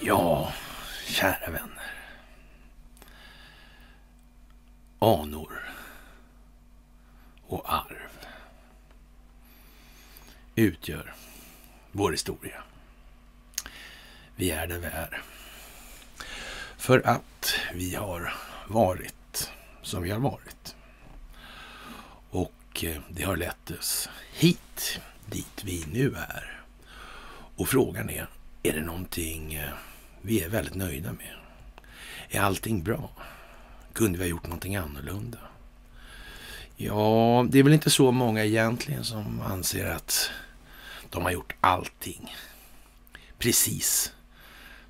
Ja, kära vänner. Anor och arv utgör vår historia. Vi är där vi är. För att vi har varit som vi har varit. Och Eh, det har lett oss hit, dit vi nu är. Och frågan är, är det någonting eh, vi är väldigt nöjda med? Är allting bra? Kunde vi ha gjort någonting annorlunda? Ja, det är väl inte så många egentligen som anser att de har gjort allting precis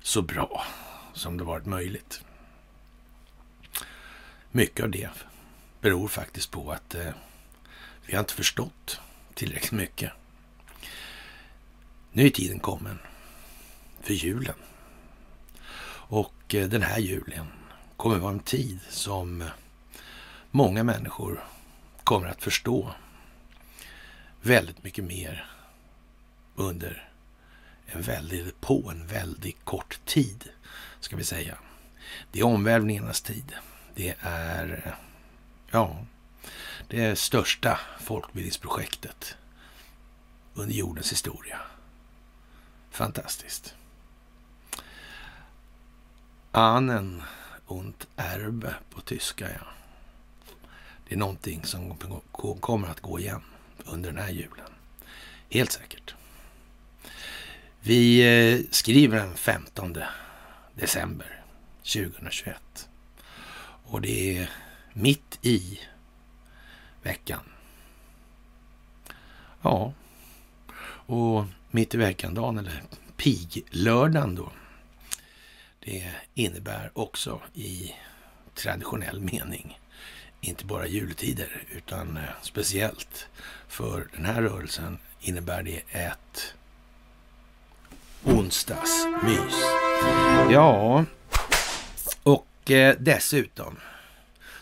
så bra som det varit möjligt. Mycket av det beror faktiskt på att eh, vi har inte förstått tillräckligt mycket. Nu är tiden kommen för julen. Och eh, den här julen kommer vara en tid som många människor kommer att förstå väldigt mycket mer under en väldigt, på en väldigt kort tid, ska vi säga. Det är omvälvningarnas tid. Det är, ja, det största folkbildningsprojektet under jordens historia. Fantastiskt. Ahnen und Erbe på tyska, ja. Det är någonting som kommer att gå igen under den här julen. Helt säkert. Vi eh, skriver den 15 december 2021. Och det är mitt i veckan. Ja, och mitt i veckan-dagen, eller piglördagen då, det innebär också i traditionell mening inte bara jultider, utan eh, speciellt för den här rörelsen innebär det ett onsdagsmys. Ja, och eh, dessutom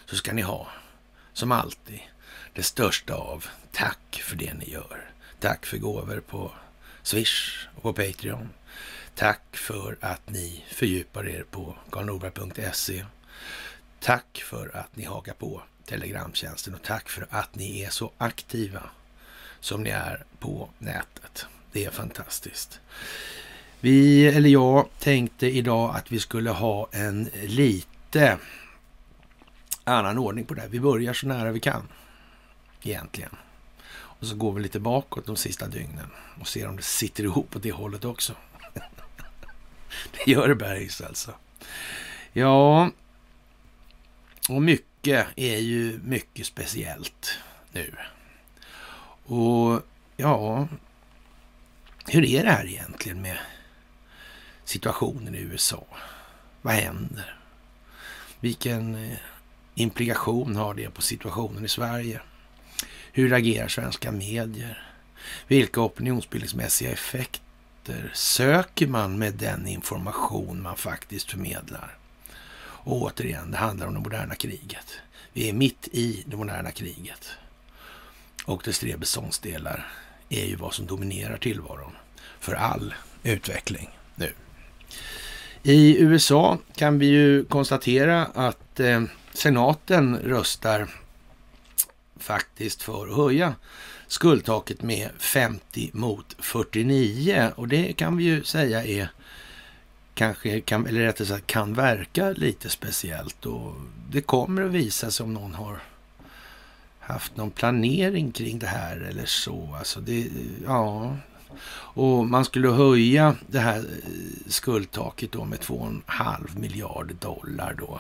så ska ni ha, som alltid, det största av tack för det ni gör. Tack för gåvor på Swish och på Patreon. Tack för att ni fördjupar er på karlnorberg.se. Tack för att ni hakar på Telegramtjänsten och tack för att ni är så aktiva som ni är på nätet. Det är fantastiskt. Vi, eller jag, tänkte idag att vi skulle ha en lite annan ordning på det här. Vi börjar så nära vi kan egentligen. Och så går vi lite bakåt de sista dygnen och ser om det sitter ihop åt det hållet också. det gör det bergs alltså. Ja, och mycket är ju mycket speciellt nu. Och ja, hur är det här egentligen med situationen i USA? Vad händer? Vilken eh, implikation har det på situationen i Sverige? Hur agerar svenska medier? Vilka opinionsbildningsmässiga effekter söker man med den information man faktiskt förmedlar? Och återigen, det handlar om det moderna kriget. Vi är mitt i det moderna kriget. Och dess tre beståndsdelar är ju vad som dominerar tillvaron för all utveckling nu. I USA kan vi ju konstatera att eh, senaten röstar faktiskt för att höja skuldtaket med 50 mot 49 och det kan vi ju säga är kanske, kan, eller rättare sagt kan verka lite speciellt och det kommer att visa sig om någon har haft någon planering kring det här eller så. Alltså det, ja, och man skulle höja det här eh, skuldtaket då med 2,5 miljarder dollar då.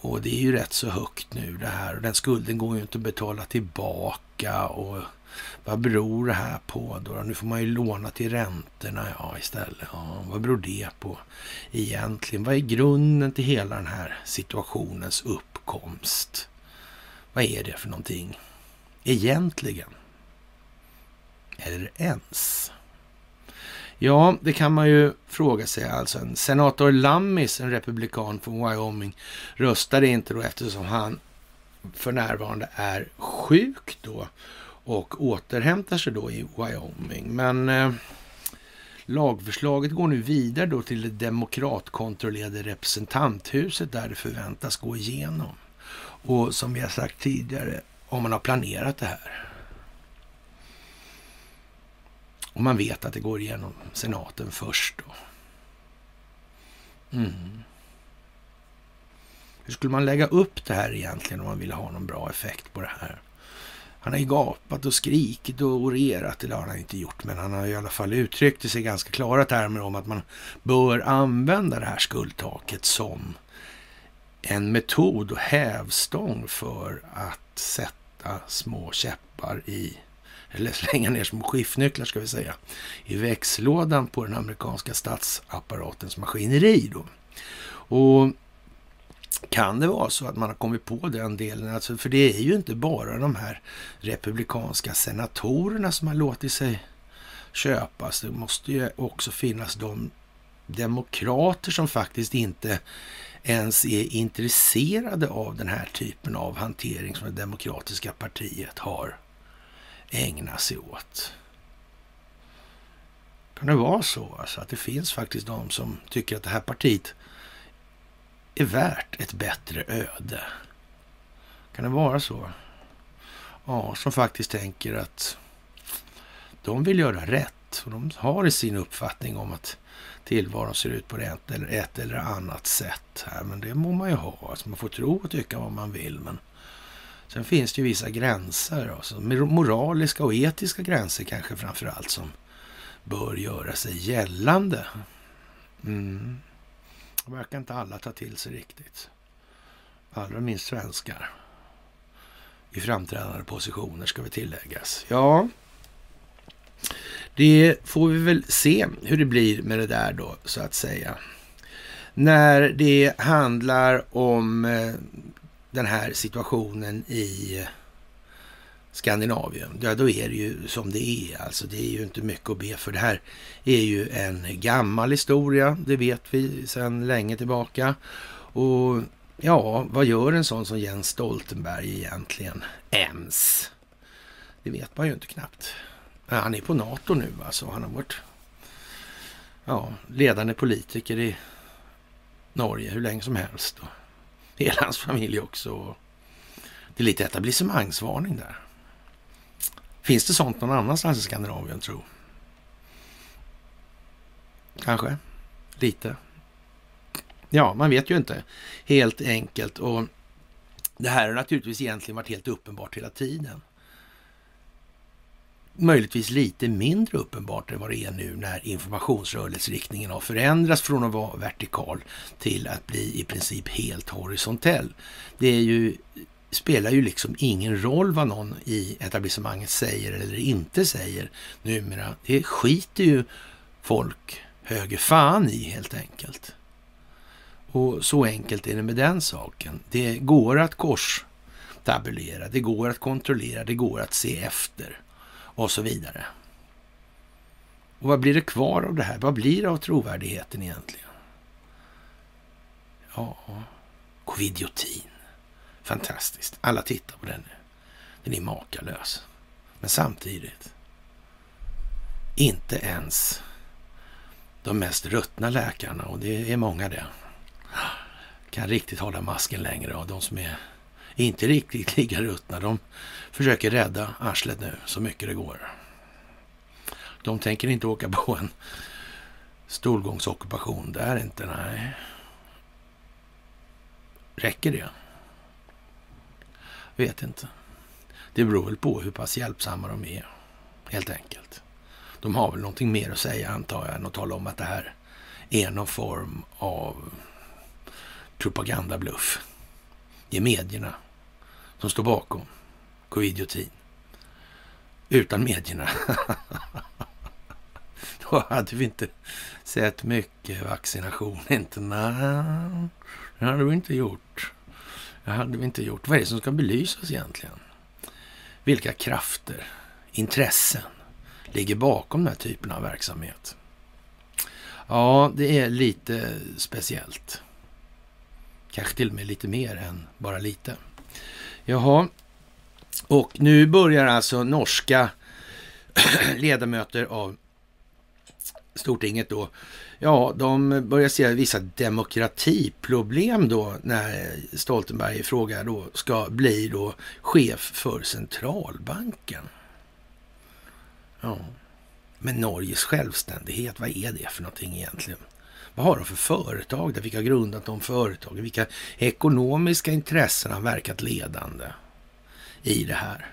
Och det är ju rätt så högt nu det här. Och den skulden går ju inte att betala tillbaka. Och vad beror det här på då? Nu får man ju låna till räntorna ja, istället. Ja, vad beror det på egentligen? Vad är grunden till hela den här situationens uppkomst? Vad är det för någonting egentligen? Eller ens? Ja, det kan man ju fråga sig. Alltså en senator Lammis, en republikan från Wyoming, röstade inte då eftersom han för närvarande är sjuk då och återhämtar sig då i Wyoming. Men eh, lagförslaget går nu vidare då till det demokratkontrollerade representanthuset där det förväntas gå igenom. Och som vi har sagt tidigare, om man har planerat det här. Och man vet att det går igenom senaten först då. Mm. Hur skulle man lägga upp det här egentligen om man ville ha någon bra effekt på det här? Han har ju gapat och skrikit och orerat, det har han inte gjort, men han har i alla fall uttryckt i sig ganska klara termer om att man bör använda det här skuldtaket som en metod och hävstång för att sätta små käppar i, eller slänga ner små skiftnycklar ska vi säga, i växellådan på den amerikanska statsapparatens maskineri då. Och kan det vara så att man har kommit på den delen? Alltså, för det är ju inte bara de här republikanska senatorerna som har låtit sig köpas. Det måste ju också finnas de demokrater som faktiskt inte ens är intresserade av den här typen av hantering som det demokratiska partiet har ägna sig åt. Kan det vara så alltså, att det finns faktiskt de som tycker att det här partiet är värt ett bättre öde? Kan det vara så? Ja, som faktiskt tänker att de vill göra rätt och de har i sin uppfattning om att tillvaron ser ut på ett eller, ett eller annat sätt. här. Men det må man ju ha. Alltså man får tro och tycka vad man vill. Men sen finns det ju vissa gränser. Alltså, moraliska och etiska gränser kanske framför allt som bör göra sig gällande. Mm. Det verkar inte alla ta till sig riktigt. Allra minst svenskar. I framträdande positioner ska vi tilläggas. Ja, det får vi väl se hur det blir med det där då, så att säga. När det handlar om eh, den här situationen i Skandinavien, ja då är det ju som det är. Alltså det är ju inte mycket att be för. Det här är ju en gammal historia, det vet vi sedan länge tillbaka. Och ja, vad gör en sån som Jens Stoltenberg egentligen ens? Det vet man ju inte knappt. Han är på NATO nu alltså. Han har varit ja, ledande politiker i Norge hur länge som helst. Och hela hans familj också. Det är lite etablissemangsvarning där. Finns det sånt någon annanstans i Skandinavien, tro? Kanske. Lite. Ja, man vet ju inte. Helt enkelt. Och det här har naturligtvis egentligen varit helt uppenbart hela tiden möjligtvis lite mindre uppenbart än vad det är nu när informationsrörelseriktningen har förändrats från att vara vertikal till att bli i princip helt horisontell. Det är ju, spelar ju liksom ingen roll vad någon i etablissemanget säger eller inte säger numera. Det skiter ju folk höger fan i helt enkelt. Och så enkelt är det med den saken. Det går att korstabulera, det går att kontrollera, det går att se efter och så vidare. Och vad blir det kvar av det här? Vad blir det av trovärdigheten egentligen? Ja, covidiotin. Fantastiskt. Alla tittar på den nu. Den är makalös. Men samtidigt, inte ens de mest ruttna läkarna, och det är många det, kan riktigt hålla masken längre. Och de som är inte riktigt lika ruttna. De försöker rädda arslet nu så mycket det går. De tänker inte åka på en stolgångsockupation där inte, nej. Räcker det? Vet inte. Det beror väl på hur pass hjälpsamma de är, helt enkelt. De har väl någonting mer att säga, antar jag, än att tala om att det här är någon form av propagandabluff. Det är medierna som står bakom covidiotin. Utan medierna. Då hade vi inte sett mycket vaccination. Inte, nej, det hade vi inte gjort. Det hade vi inte gjort. Vad är det som ska belysas egentligen? Vilka krafter, intressen ligger bakom den här typen av verksamhet? Ja, det är lite speciellt. Kanske till och med lite mer än bara lite. Jaha, Och nu börjar alltså norska ledamöter av Stortinget då, ja, de börjar se vissa demokratiproblem då när Stoltenberg i fråga då ska bli då chef för centralbanken. Ja, men Norges självständighet, vad är det för någonting egentligen? Vad har de för företag där? Vilka har grundat de företagen? Vilka ekonomiska intressen har verkat ledande i det här?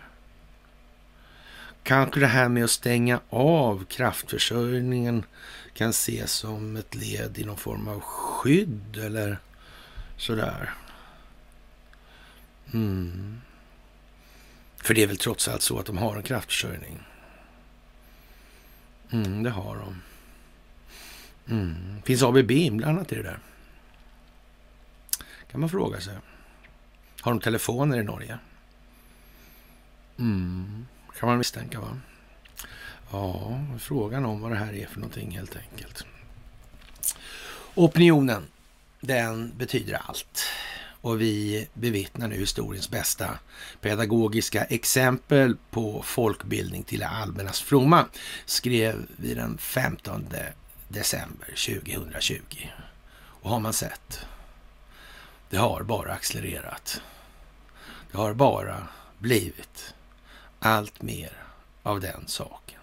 Kanske det här med att stänga av kraftförsörjningen kan ses som ett led i någon form av skydd eller sådär. Mm. För det är väl trots allt så att de har en kraftförsörjning. Mm, det har de. Mm. Finns ABB inblandat i det där? Kan man fråga sig. Har de telefoner i Norge? Mm. Kan man misstänka va? Ja, frågan om vad det här är för någonting helt enkelt. Opinionen, den betyder allt. Och vi bevittnar nu historiens bästa pedagogiska exempel på folkbildning till det allmännas fromma, skrev vi den 15 december 2020. Och har man sett? Det har bara accelererat. Det har bara blivit allt mer av den saken.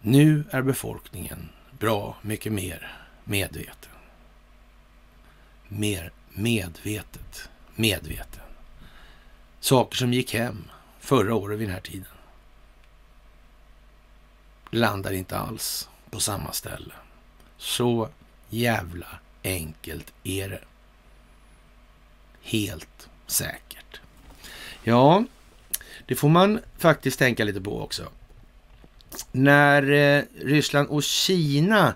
Nu är befolkningen bra mycket mer medveten. Mer medvetet medveten. Saker som gick hem förra året vid den här tiden landar inte alls på samma ställe. Så jävla enkelt är det. Helt säkert. Ja, det får man faktiskt tänka lite på också. När eh, Ryssland och Kina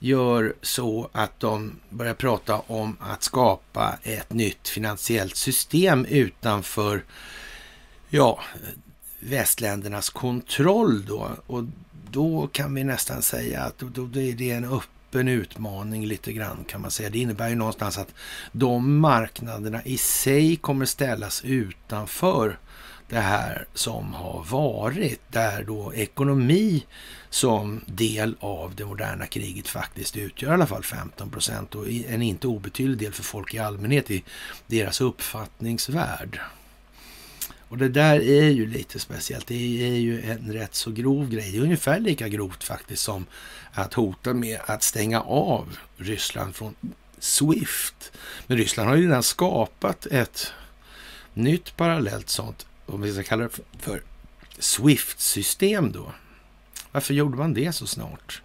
gör så att de börjar prata om att skapa ett nytt finansiellt system utanför ja, västländernas kontroll då. Och då kan vi nästan säga att då, då är det en öppen utmaning lite grann kan man säga. Det innebär ju någonstans att de marknaderna i sig kommer ställas utanför det här som har varit, där då ekonomi som del av det moderna kriget faktiskt utgör i alla fall 15 procent och en inte obetydlig del för folk i allmänhet i deras uppfattningsvärld. Och det där är ju lite speciellt. Det är ju en rätt så grov grej. Det är ungefär lika grovt faktiskt som att hota med att stänga av Ryssland från Swift. Men Ryssland har ju redan skapat ett nytt parallellt sånt, om vi ska kalla det för Swift-system då. Varför gjorde man det så snart?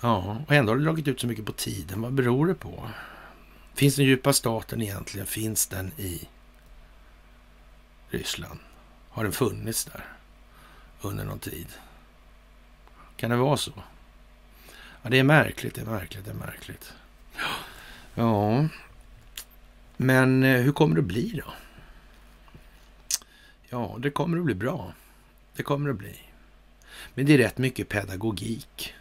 Ja, och ändå har det dragit ut så mycket på tiden. Vad beror det på? Finns den djupa staten egentligen? Finns den i Ryssland? Har den funnits där under någon tid? Kan det vara så? Ja, det är märkligt, det är märkligt, det är märkligt. Ja, men eh, hur kommer det att bli då? Ja, det kommer att bli bra. Det kommer att bli. Men det är rätt mycket pedagogik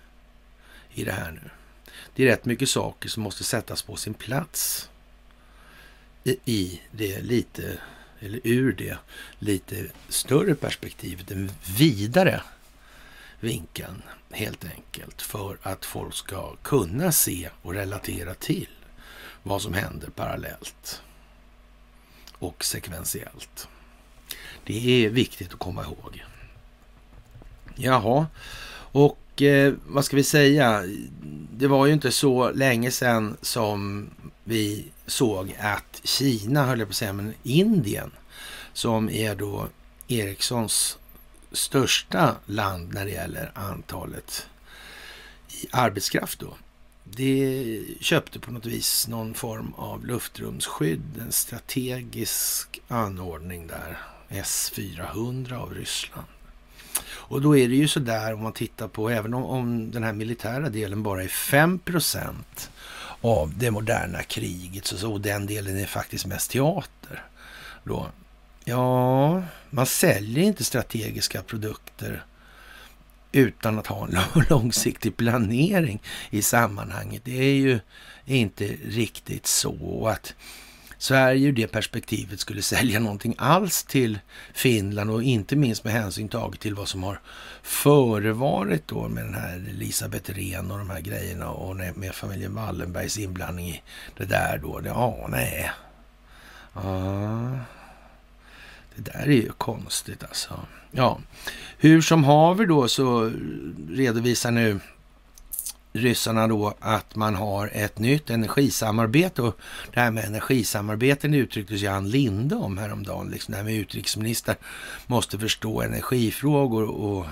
i det här nu. Det är rätt mycket saker som måste sättas på sin plats i, i det lite, eller ur det lite större perspektivet, den vidare vinkeln helt enkelt för att folk ska kunna se och relatera till vad som händer parallellt och sekventiellt. Det är viktigt att komma ihåg. Jaha, och eh, vad ska vi säga? Det var ju inte så länge sedan som vi såg att Kina, höll jag på att säga, men Indien, som är då Ericssons största land när det gäller antalet i arbetskraft då. Det köpte på något vis någon form av luftrumsskydd, en strategisk anordning där, S-400 av Ryssland. Och då är det ju sådär om man tittar på, även om, om den här militära delen bara är 5 av det moderna kriget, så, så den delen är faktiskt mest teater. Då. Ja, man säljer inte strategiska produkter utan att ha en långsiktig planering i sammanhanget. Det är ju inte riktigt så att Sverige ur det perspektivet skulle sälja någonting alls till Finland och inte minst med hänsyn taget till vad som har förevarit då med den här Elisabeth Rehn och de här grejerna och med familjen Wallenbergs inblandning i det där då. Ja, nej. Ah. det där är ju konstigt alltså. Ja, hur som haver då så redovisar nu ryssarna då att man har ett nytt energisamarbete och det här med energisamarbeten uttrycktes ju Ann Linde om häromdagen. Liksom det här med utrikesministrar måste förstå energifrågor och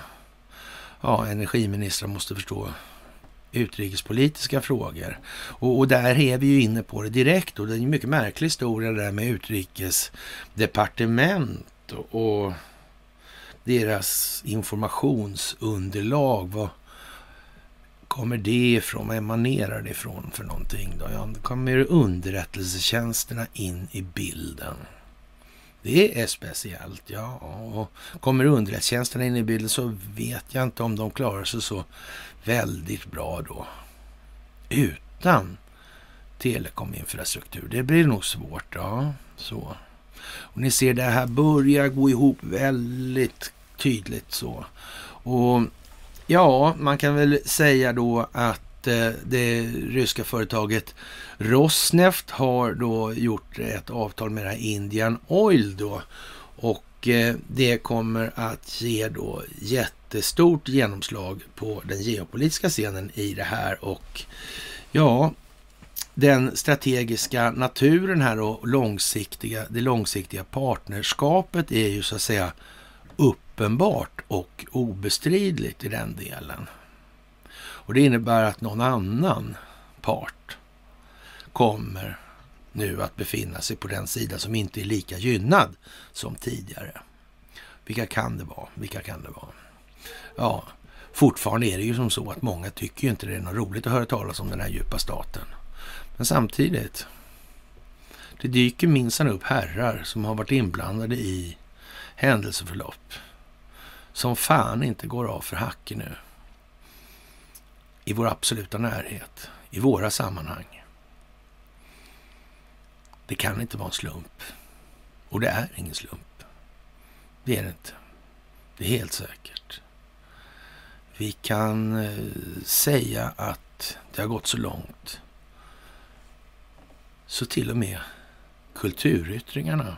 ja, energiministrar måste förstå utrikespolitiska frågor. Och, och, där är vi ju inne på det direkt och det är en mycket märklig historia det där med utrikesdepartement och, och deras informationsunderlag. Vad, kommer det ifrån? Vad emanerar det ifrån för någonting? Då? Ja, då kommer underrättelsetjänsterna in i bilden. Det är speciellt, ja. Och kommer underrättelsetjänsterna in i bilden så vet jag inte om de klarar sig så väldigt bra då. Utan telekominfrastruktur. Det blir nog svårt, ja. Så. Och ni ser, det här börjar gå ihop väldigt tydligt så. Och Ja, man kan väl säga då att eh, det ryska företaget Rosneft har då gjort ett avtal med det här Indian Oil då. Och eh, det kommer att ge då jättestort genomslag på den geopolitiska scenen i det här. Och ja, den strategiska naturen här och långsiktiga, det långsiktiga partnerskapet är ju så att säga uppenbart och obestridligt i den delen. Och det innebär att någon annan part kommer nu att befinna sig på den sida som inte är lika gynnad som tidigare. Vilka kan det vara? Vilka kan det vara? Ja, fortfarande är det ju som så att många tycker ju inte det är något roligt att höra talas om den här djupa staten. Men samtidigt, det dyker minsann upp herrar som har varit inblandade i händelseförlopp som fan inte går av för hacke nu. I vår absoluta närhet, i våra sammanhang. Det kan inte vara en slump. Och det är ingen slump. Det är det inte. Det är helt säkert. Vi kan eh, säga att det har gått så långt så till och med kulturyttringarna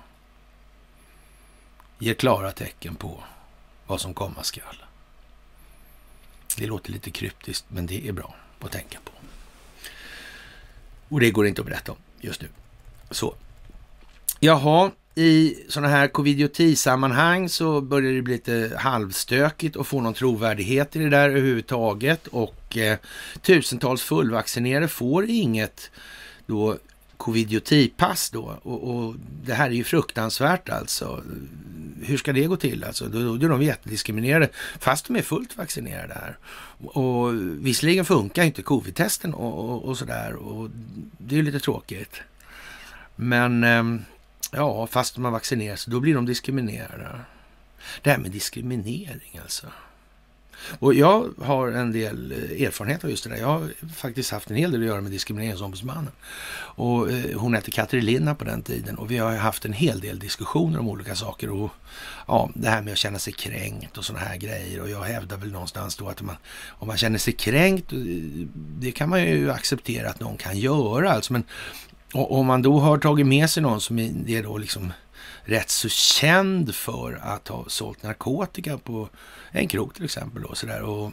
ger klara tecken på vad som komma skall. Det låter lite kryptiskt, men det är bra att tänka på. Och det går inte att berätta om just nu. Så. Jaha, i sådana här covidioti-sammanhang så börjar det bli lite halvstökigt och få någon trovärdighet i det där överhuvudtaget. Och eh, tusentals fullvaccinerade får inget då covidiotipass då. Och, och, det här är ju fruktansvärt alltså. Hur ska det gå till alltså? Då, då är de jättediskriminerade fast de är fullt vaccinerade här. Och visserligen funkar inte covid-testen och, och, och sådär och det är ju lite tråkigt. Men ehm, ja, fast man vaccineras, sig, då blir de diskriminerade. Det här med diskriminering alltså. Och jag har en del eh, erfarenhet av just det där. Jag har faktiskt haft en hel del att göra med Diskrimineringsombudsmannen. Och eh, hon hette Katarina på den tiden och vi har haft en hel del diskussioner om olika saker. Och ja, det här med att känna sig kränkt och sådana här grejer. Och jag hävdar väl någonstans då att man, om man känner sig kränkt, eh, det kan man ju acceptera att någon kan göra. Alltså, men om man då har tagit med sig någon som är då liksom rätt så känd för att ha sålt narkotika på en krog till exempel. Då, sådär. Och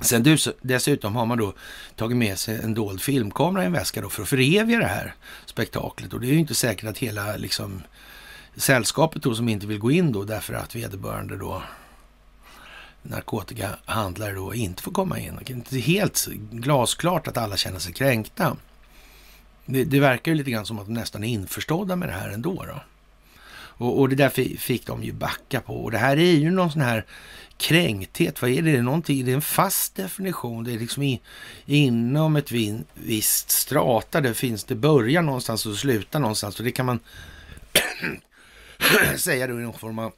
sen dessutom har man då tagit med sig en dold filmkamera i en väska då för att föreviga det här spektaklet. Och det är ju inte säkert att hela liksom, sällskapet då som inte vill gå in då därför att vederbörande då narkotikahandlare då inte får komma in. Det är inte helt glasklart att alla känner sig kränkta. Det, det verkar ju lite grann som att de nästan är införstådda med det här ändå. Då. Och, och det där fick de ju backa på. Och det här är ju någon sån här kränkthet. Vad är det? Det är, någonting, det är en fast definition. Det är liksom i, inom ett vin, visst strata. Det finns, det börjar någonstans och slutar någonstans. Och det kan man säga då i någon form av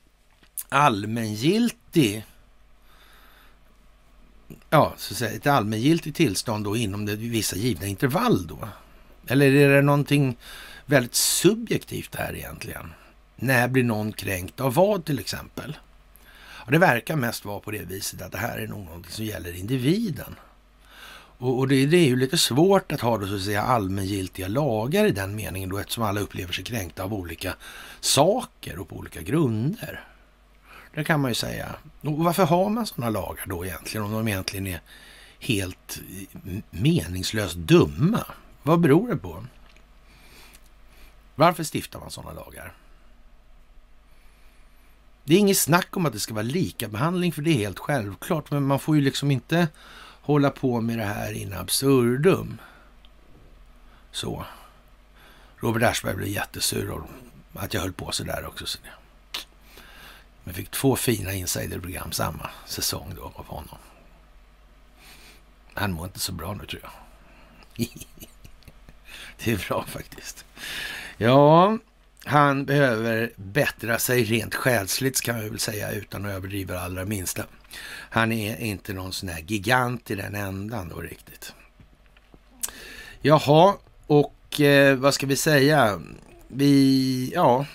allmängiltig ja, så att säga, ett allmängiltigt tillstånd då inom det vissa givna intervall då? Eller är det någonting väldigt subjektivt här egentligen. När blir någon kränkt av vad till exempel? Och det verkar mest vara på det viset att det här är något som gäller individen. Och, och det, det, är ju lite svårt att ha då, så att säga, allmängiltiga lagar i den meningen då eftersom alla upplever sig kränkta av olika saker och på olika grunder. Det kan man ju säga. Och varför har man sådana lagar då egentligen om de egentligen är helt meningslöst dumma? Vad beror det på? Varför stiftar man sådana lagar? Det är inget snack om att det ska vara lika behandling för det är helt självklart, men man får ju liksom inte hålla på med det här in absurdum. Så. Robert Aschberg blev jättesur att jag höll på så där också. Så fick två fina insiderprogram samma säsong då av honom. Han mår inte så bra nu tror jag. Det är bra faktiskt. Ja, han behöver bättra sig rent själsligt kan jag väl säga utan att överdriva det allra minsta. Han är inte någon sån här gigant i den ändan då riktigt. Jaha, och eh, vad ska vi säga? Vi, ja,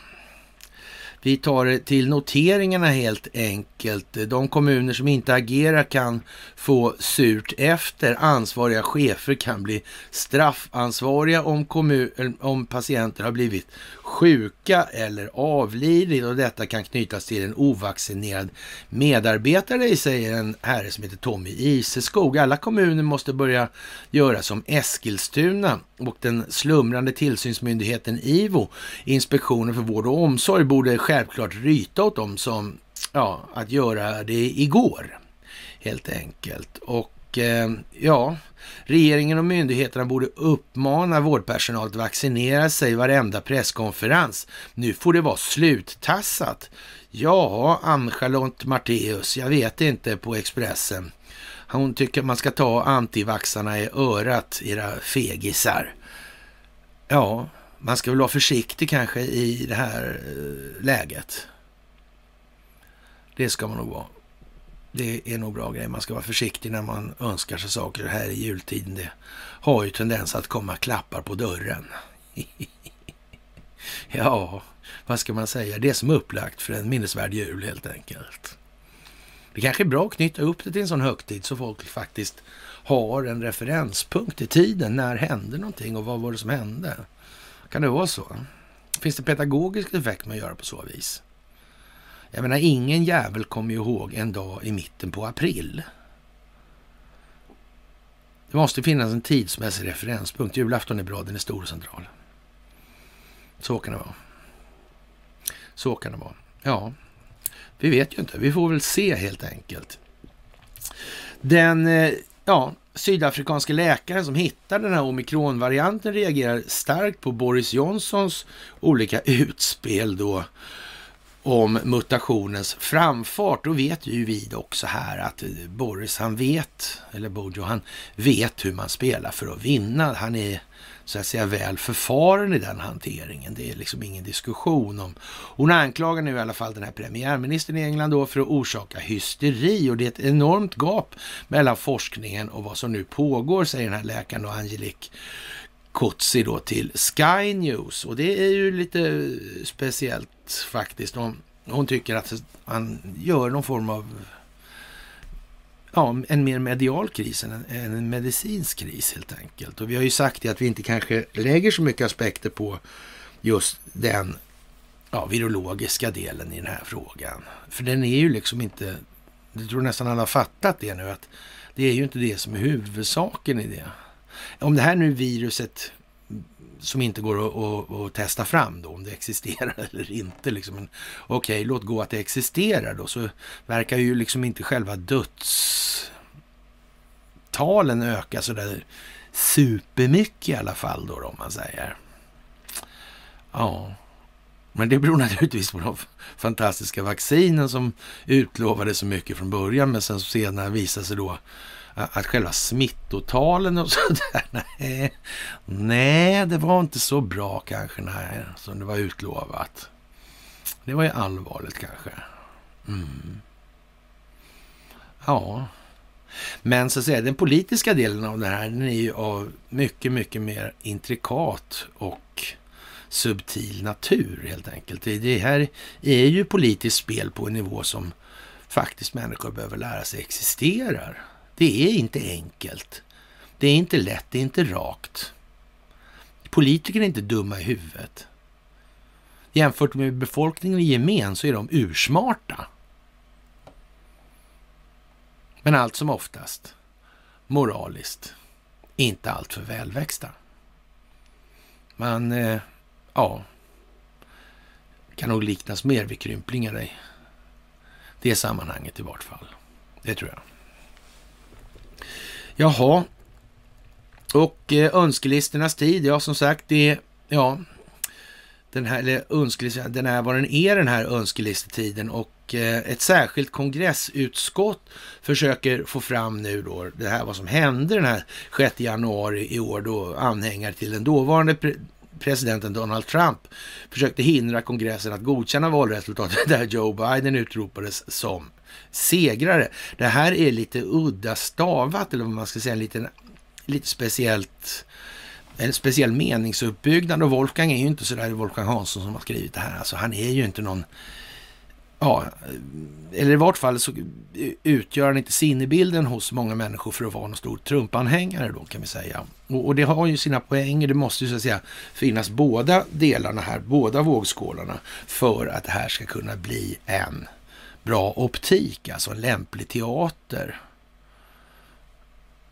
vi tar det till noteringarna helt enkelt. De kommuner som inte agerar kan få surt efter. Ansvariga chefer kan bli straffansvariga om, kommun, eh, om patienter har blivit sjuka eller avlidit och detta kan knytas till en ovaccinerad medarbetare, säger en herre som heter Tommy Iseskog. Alla kommuner måste börja göra som Eskilstuna och den slumrande tillsynsmyndigheten IVO, Inspektionen för vård och omsorg, borde självklart ryta åt dem som ja, att göra det igår, helt enkelt. Och eh, ja, Regeringen och myndigheterna borde uppmana vårdpersonal att vaccinera sig varenda presskonferens. Nu får det vara sluttassat. Ja, Ann-Charlotte Matteus, jag vet inte på Expressen. Hon tycker man ska ta antivaxarna i örat, era fegisar. Ja, man ska väl vara försiktig kanske i det här eh, läget. Det ska man nog vara det är nog bra grej. Man ska vara försiktig när man önskar sig saker här i jultiden. Det har ju tendens att komma klappar på dörren. ja, vad ska man säga? Det är som upplagt för en minnesvärd jul helt enkelt. Det kanske är bra att knyta upp det till en sån högtid så folk faktiskt har en referenspunkt i tiden. När hände någonting och vad var det som hände? Kan det vara så? Finns det pedagogisk effekt med att göra på så vis? Jag menar, ingen jävel kommer ju ihåg en dag i mitten på april. Det måste finnas en tidsmässig referenspunkt. Julafton är bra, den är stor och central. Så kan det vara. Så kan det vara. Ja, vi vet ju inte. Vi får väl se helt enkelt. Den eh, ja, sydafrikanska läkaren som hittade den här omikronvarianten reagerar starkt på Boris Johnsons olika utspel då om mutationens framfart. Då vet ju vi också här att Boris han vet, eller Bojo, han vet hur man spelar för att vinna. Han är så att säga väl förfaren i den hanteringen. Det är liksom ingen diskussion om. Hon anklagar nu i alla fall den här premiärministern i England då för att orsaka hysteri och det är ett enormt gap mellan forskningen och vad som nu pågår, säger den här läkaren och Angelique Kotzi då till Sky News och det är ju lite speciellt faktiskt. Hon, hon tycker att han gör någon form av ja, en mer medial kris än en, en medicinsk kris helt enkelt. Och vi har ju sagt det att vi inte kanske lägger så mycket aspekter på just den ja, virologiska delen i den här frågan. För den är ju liksom inte, jag tror nästan alla har fattat det nu, att det är ju inte det som är huvudsaken i det. Om det här nu viruset som inte går att, att, att, testa fram då, om det existerar eller inte. Liksom. Okej, okay, låt gå att det existerar då, så verkar ju liksom inte själva dödstalen öka sådär supermycket i alla fall då, då om man säger. Ja, men det beror naturligtvis på de fantastiska vaccinen som utlovades så mycket från början, men sen senare visade sig då att själva smittotalen och sådär, nej, nej, det var inte så bra kanske, nej, som det var utlovat. Det var ju allvarligt kanske. Mm. Ja, men så att säga, den politiska delen av det här, den är ju av mycket, mycket mer intrikat och subtil natur helt enkelt. Det här är ju politiskt spel på en nivå som faktiskt människor behöver lära sig existerar. Det är inte enkelt. Det är inte lätt, det är inte rakt. Politiker är inte dumma i huvudet. Jämfört med befolkningen i gemen så är de ursmarta. Men allt som oftast moraliskt inte alltför välväxta. Man, eh, ja, kan nog liknas mer vid krymplingar i det sammanhanget i vart fall. Det tror jag. Jaha, och eh, önskelistornas tid, ja som sagt, det är, ja, den här, eller önskelistan, den är vad den är den här önskelistetiden. Och eh, ett särskilt kongressutskott försöker få fram nu då det här vad som hände den här 6 januari i år då anhängare till den dåvarande pre presidenten Donald Trump försökte hindra kongressen att godkänna valresultatet där Joe Biden utropades som segrare. Det här är lite udda stavat eller vad man ska säga, lite, lite speciellt en speciell meningsuppbyggnad och Wolfgang är ju inte sådär Wolfgang Hansson som har skrivit det här. Alltså han är ju inte någon, ja, eller i vart fall så utgör han inte sinnebilden hos många människor för att vara någon stor Trump-anhängare då kan vi säga. Och, och, det har ju sina poänger. Det måste ju så att säga finnas båda delarna här, båda vågskålarna för att det här ska kunna bli en bra optik, alltså en lämplig teater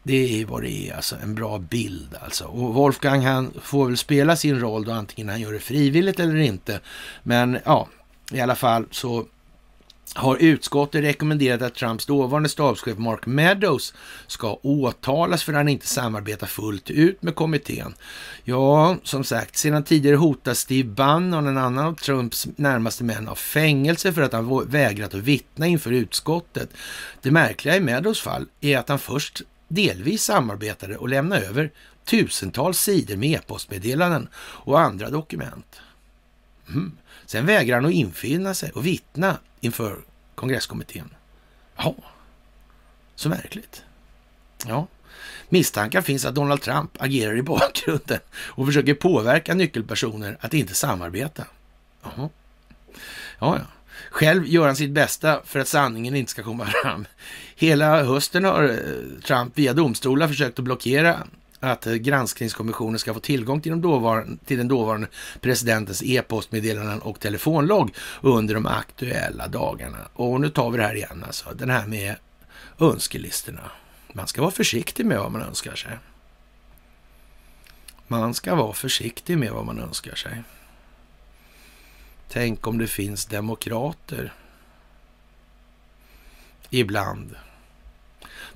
det är vad det är, alltså en bra bild alltså. Och Wolfgang han får väl spela sin roll då antingen han gör det frivilligt eller inte. Men ja, i alla fall så har utskottet rekommenderat att Trumps dåvarande stabschef Mark Meadows ska åtalas för att han inte samarbetar fullt ut med kommittén. Ja, som sagt, sedan tidigare hotas Steve Bannon, en annan av Trumps närmaste män, av fängelse för att han vägrat att vittna inför utskottet. Det märkliga i Meadows fall är att han först delvis samarbetade och lämnade över tusentals sidor med e-postmeddelanden och andra dokument. Mm. Sen vägrar han att infinna sig och vittna inför kongresskommittén. Ja, så märkligt. Ja, misstankar finns att Donald Trump agerar i bakgrunden och försöker påverka nyckelpersoner att inte samarbeta. Jaha. Ja, ja. Själv gör han sitt bästa för att sanningen inte ska komma fram. Hela hösten har eh, Trump via domstolar försökt att blockera att eh, granskningskommissionen ska få tillgång till, de dåvarande, till den dåvarande presidentens e-postmeddelanden och telefonlogg under de aktuella dagarna. Och nu tar vi det här igen alltså, den här med önskelistorna. Man ska vara försiktig med vad man önskar sig. Man ska vara försiktig med vad man önskar sig. Tänk om det finns demokrater ibland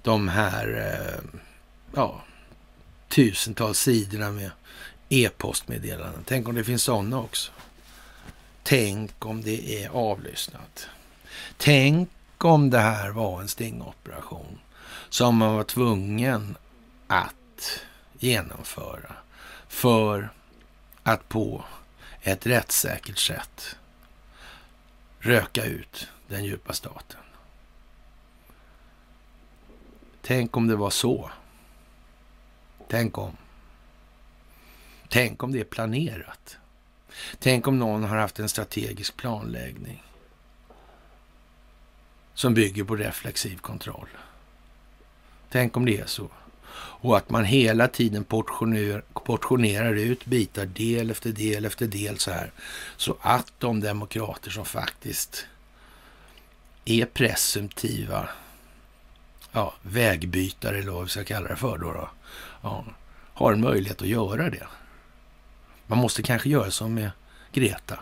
de här eh, ja, tusentals sidorna med e-postmeddelanden. Tänk om det finns sådana också. Tänk om det är avlyssnat. Tänk om det här var en stingoperation som man var tvungen att genomföra för att på ett rättssäkert sätt röka ut den djupa staten. Tänk om det var så. Tänk om. Tänk om det är planerat. Tänk om någon har haft en strategisk planläggning som bygger på reflexiv kontroll. Tänk om det är så. Och att man hela tiden portionerar, portionerar ut bitar del efter del efter del så här. Så att de demokrater som faktiskt är presumtiva ja, vägbytare eller vad vi ska kalla det för då, då ja, har en möjlighet att göra det. Man måste kanske göra som med Greta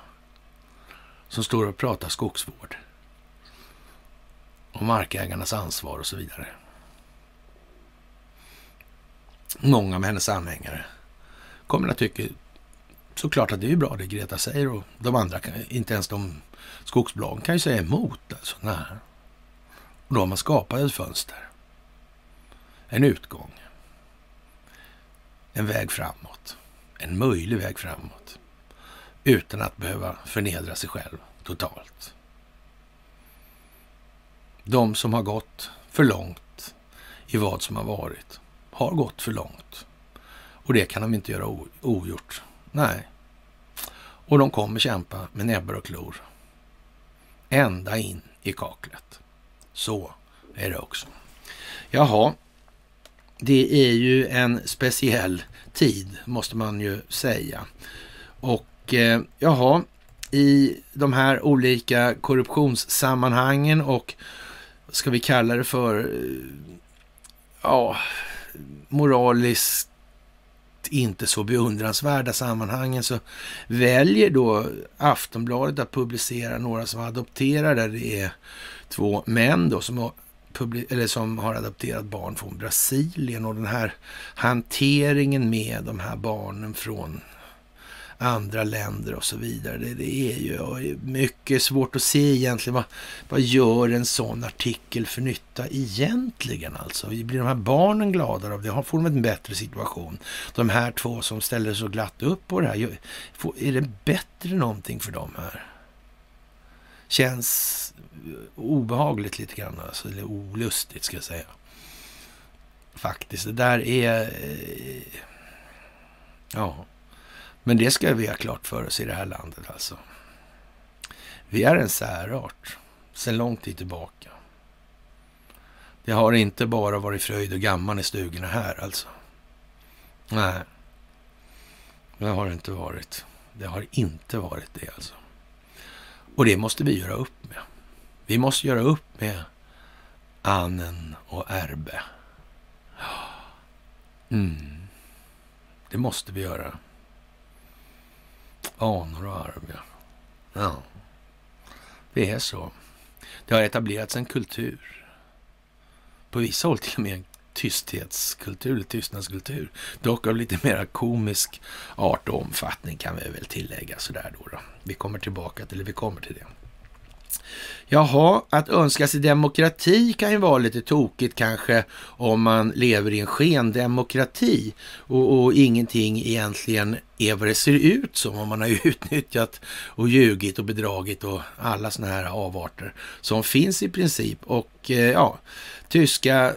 som står och pratar skogsvård och markägarnas ansvar och så vidare. Många med hennes anhängare kommer att tycka såklart att det är bra det Greta säger och de andra, inte ens de skogsbolagen kan ju säga emot. Alltså, nej. Och då har man skapat ett fönster. En utgång. En väg framåt. En möjlig väg framåt. Utan att behöva förnedra sig själv totalt. De som har gått för långt i vad som har varit har gått för långt. Och det kan de inte göra ogjort. Nej. Och de kommer kämpa med näbbar och klor. Ända in i kaklet. Så är det också. Jaha, det är ju en speciell tid, måste man ju säga. Och eh, jaha, i de här olika korruptionssammanhangen och ska vi kalla det för eh, ja, moraliskt inte så beundransvärda sammanhangen så väljer då Aftonbladet att publicera några som adopterar där det är två män då som eller som har adopterat barn från Brasilien och den här hanteringen med de här barnen från andra länder och så vidare. Det, det är ju mycket svårt att se egentligen vad, vad gör en sån artikel för nytta egentligen alltså? Blir de här barnen gladare av det? Får de en bättre situation? De här två som ställer så glatt upp på det här, är det bättre någonting för dem här? Känns eh, obehagligt lite grann, alltså, eller olustigt ska jag säga. Faktiskt, det där är... Eh, ja. Men det ska vi ha klart för oss i det här landet alltså. Vi är en särart sedan lång tid tillbaka. Det har inte bara varit fröjd och gamman i stugorna här alltså. Nej, det har det inte varit. Det har inte varit det alltså. Och det måste vi göra upp med. Vi måste göra upp med Annen och Erbe. Mm. Det måste vi göra. Anor och arv, ja. ja. Det är så. Det har etablerats en kultur. På vissa håll till och med en tysthetskultur, eller tystnadskultur. Dock av lite mer komisk art och omfattning kan vi väl tillägga sådär då. då. Vi kommer tillbaka till, eller vi kommer till det. Jaha, att önska sig demokrati kan ju vara lite tokigt kanske om man lever i en skendemokrati och, och ingenting egentligen är vad det ser ut som om man har utnyttjat och ljugit och bedragit och alla sådana här avarter som finns i princip. Och eh, ja, tyska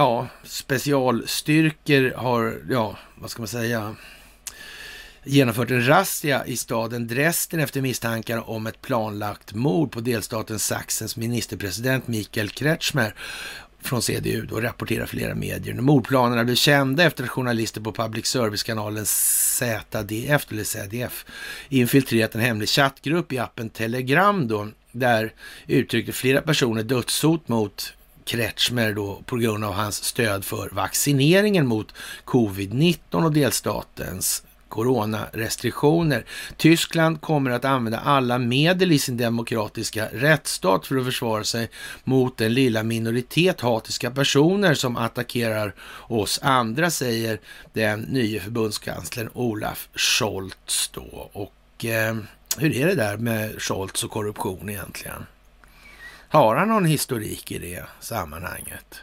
ja, specialstyrkor har, ja, vad ska man säga, genomfört en razzia i staden Dresden efter misstankar om ett planlagt mord på delstaten Sachsens ministerpresident Mikael Kretschmer från CDU då rapporterar flera medier. Mordplanerna blev kända efter att journalister på public service-kanalen ZDF, eller ZDF, infiltrerat en hemlig chattgrupp i appen Telegram då, där uttryckte flera personer dödshot mot Kretschmer då på grund av hans stöd för vaccineringen mot covid-19 och delstatens coronarestriktioner. Tyskland kommer att använda alla medel i sin demokratiska rättsstat för att försvara sig mot den lilla minoritet hatiska personer som attackerar oss andra, säger den nya förbundskanslern Olaf Scholz då. Och eh, hur är det där med Scholz och korruption egentligen? Har han någon historik i det sammanhanget?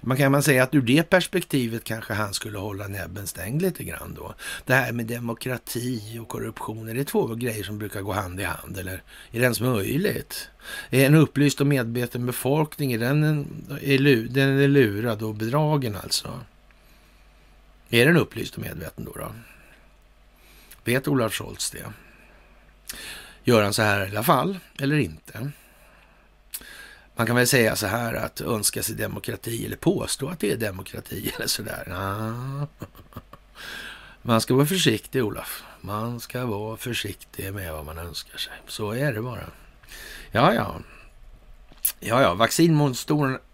Man kan man säga att ur det perspektivet kanske han skulle hålla näbben stängd lite grann då. Det här med demokrati och korruption, är det två grejer som brukar gå hand i hand eller är det ens möjligt? Är en upplyst och medveten befolkning, är den, är, den är lurad och bedragen alltså? Är den upplyst och medveten då? då? Vet Olaf Scholz det? Gör han så här i alla fall, eller inte? Man kan väl säga så här att önska sig demokrati eller påstå att det är demokrati eller sådär. där. Man ska vara försiktig Olof. Man ska vara försiktig med vad man önskar sig. Så är det bara. Ja, ja. Ja, ja,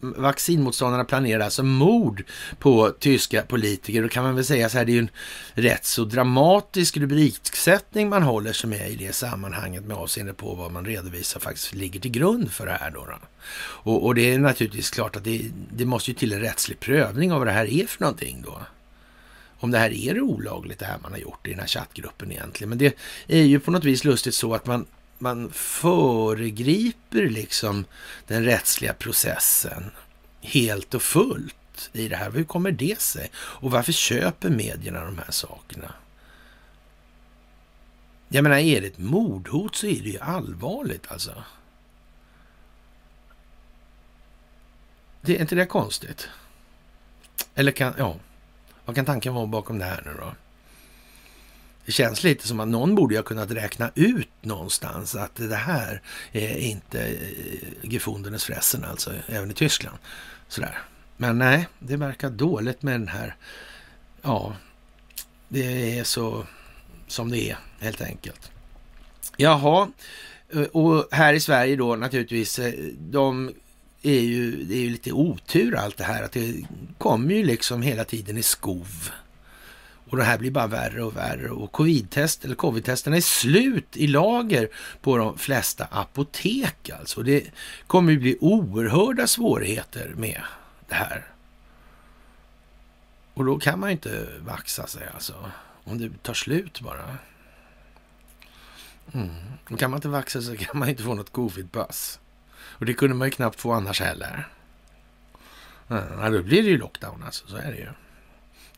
vaccinmotståndarna, planerar alltså mord på tyska politiker. Då kan man väl säga så här, det är ju en rätt så dramatisk rubriksättning man håller sig med i det sammanhanget med avseende på vad man redovisar faktiskt ligger till grund för det här. Då, då. Och, och, det är naturligtvis klart att det, det måste ju till en rättslig prövning av vad det här är för någonting då om det här är olagligt det här man har gjort i den här chattgruppen egentligen. Men det är ju på något vis lustigt så att man man föregriper liksom den rättsliga processen helt och fullt i det här. Hur kommer det sig? Och varför köper medierna de här sakerna? Jag menar, är det ett mordhot så är det ju allvarligt alltså. Det är inte det konstigt? Eller kan, ja, vad kan tanken vara bakom det här nu då? Det känns lite som att någon borde ha kunnat räkna ut någonstans att det här är inte eh, gefundenes fressen, alltså även i Tyskland. Sådär. Men nej, det verkar dåligt med den här. Ja, det är så som det är helt enkelt. Jaha, eh, och här i Sverige då naturligtvis, eh, de är ju, det är ju lite otur allt det här att det kommer ju liksom hela tiden i skov. Och det här blir bara värre och värre och covid-test eller covid-testerna är slut i lager på de flesta apotek alltså. Det kommer ju bli oerhörda svårigheter med det här. Och då kan man ju inte vaxa sig alltså. Om det tar slut bara. Mm. Kan man inte vaxa sig kan man inte få något covidpass. Och det kunde man ju knappt få annars heller. Ja, då blir det ju lockdown alltså, så är det ju.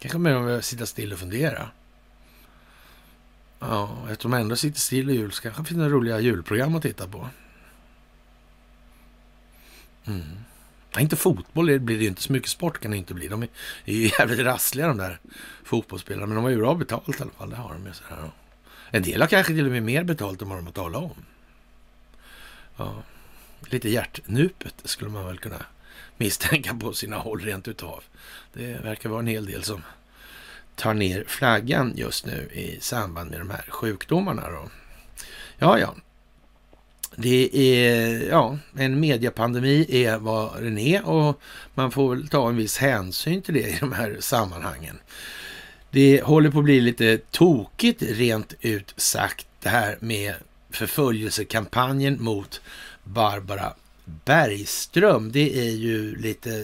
Kanske mer om vi sitta still och fundera. Ja, eftersom man ändå sitter still i jul så kanske det finns några roliga julprogram att titta på. Mm. Ja, inte fotboll det blir det ju inte. Så mycket sport kan det inte bli. De är, är ju jävligt rassliga de där fotbollsspelarna. Men de har ju bra betalt i alla fall. Det har de ju. Så här. En del har kanske till och med mer betalt än vad de har talat om. Ja, lite hjärtnupet skulle man väl kunna misstänka på sina håll rent utav. Det verkar vara en hel del som tar ner flaggan just nu i samband med de här sjukdomarna. Då. Ja, ja. Det är, ja, en mediapandemi är vad den är och man får väl ta en viss hänsyn till det i de här sammanhangen. Det håller på att bli lite tokigt rent ut sagt det här med förföljelsekampanjen mot Barbara Bergström. Det är ju lite uh,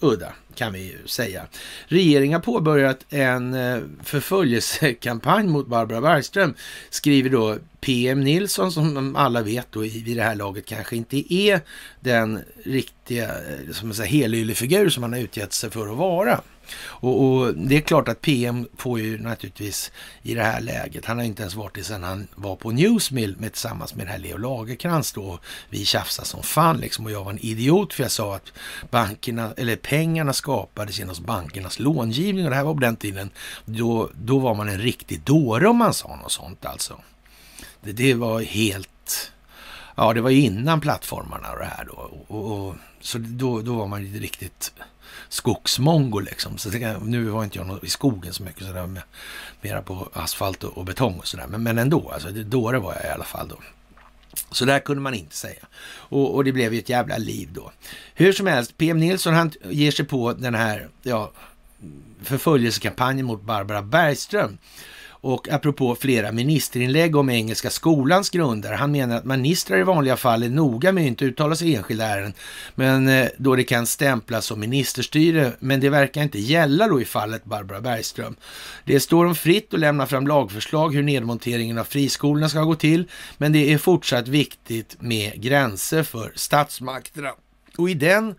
udda kan vi ju säga. Regeringen har påbörjat en uh, förföljelsekampanj mot Barbara Bergström, skriver då PM Nilsson som alla vet då vid det här laget kanske inte är den riktiga eh, som helylle figur som han har utgett sig för att vara. Och, och, det är klart att PM får ju naturligtvis i det här läget, han har inte ens varit det sedan han var på Newsmill med, tillsammans med den här Leo Lagerkrans då. Vi tjafsade som fan liksom och jag var en idiot för jag sa att bankerna, eller pengarna skapades genom bankernas långivning och det här var på den tiden. Då, då var man en riktig dåre om man sa något sånt alltså. Det, det var helt, ja det var innan plattformarna och det här då. Och, och, så då, då var man riktigt skogsmongo liksom. Så jag, nu var inte jag i skogen så mycket, så med, mera på asfalt och, och betong och sådär. Men, men ändå, alltså, det, dåre var jag i alla fall då. Så där kunde man inte säga. Och, och, det blev ju ett jävla liv då. Hur som helst, PM Nilsson han ger sig på den här ja, förföljelsekampanjen mot Barbara Bergström. Och apropå flera ministerinlägg om Engelska skolans grunder. Han menar att ministrar i vanliga fall är noga med att inte uttala sig i enskilda ärenden, men eh, då det kan stämplas som ministerstyre. Men det verkar inte gälla då i fallet Barbara Bergström. Det står dem fritt att lämna fram lagförslag hur nedmonteringen av friskolorna ska gå till, men det är fortsatt viktigt med gränser för statsmakterna. Och i den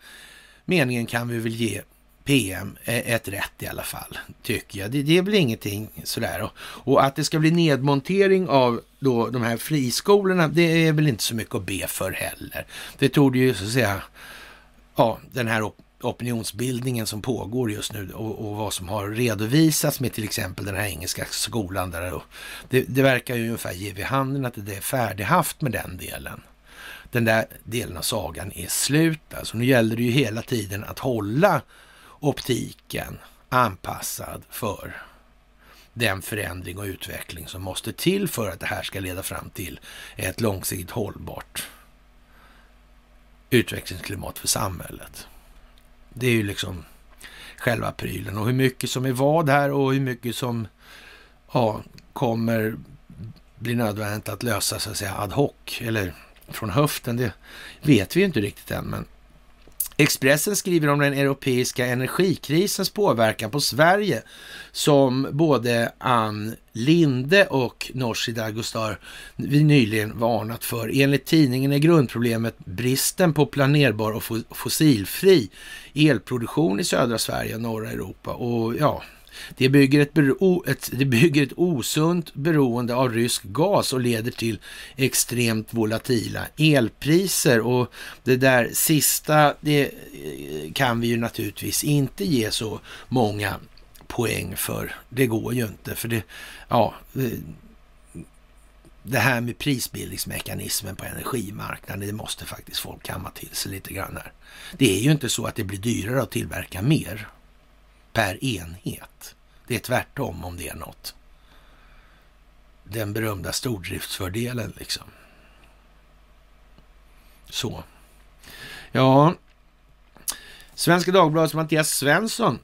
meningen kan vi väl ge PM eh, ett rätt i alla fall, tycker jag. Det, det är väl ingenting sådär. Och, och, att det ska bli nedmontering av då de här friskolorna, det är väl inte så mycket att be för heller. Det tog ju så att säga, ja, den här op opinionsbildningen som pågår just nu och, och, vad som har redovisats med till exempel den här engelska skolan där. Och det, det verkar ju ungefär ge vid handen att det är färdighaft med den delen den där delen av sagan är slut. Alltså nu gäller det ju hela tiden att hålla optiken anpassad för den förändring och utveckling som måste till för att det här ska leda fram till ett långsiktigt hållbart utvecklingsklimat för samhället. Det är ju liksom själva prylen och hur mycket som är vad här och hur mycket som ja, kommer bli nödvändigt att lösa så att säga ad hoc eller från höften. Det vet vi inte riktigt än, men Expressen skriver om den europeiska energikrisens påverkan på Sverige som både Ann Linde och Nooshi Dadgostar vi nyligen varnat för. Enligt tidningen är grundproblemet bristen på planerbar och fossilfri elproduktion i södra Sverige och norra Europa. Och ja, det bygger ett, bero, ett, det bygger ett osunt beroende av rysk gas och leder till extremt volatila elpriser. Och det där sista, det eh, kan vi ju naturligtvis inte ge så många poäng för. Det går ju inte, för det, ja, det här med prisbildningsmekanismen på energimarknaden, det måste faktiskt folk kamma till sig lite grann här. Det är ju inte så att det blir dyrare att tillverka mer per enhet. Det är tvärtom om det är något. Den berömda stordriftsfördelen liksom. Så. Ja, Svenska Dagbladets Mattias Svensson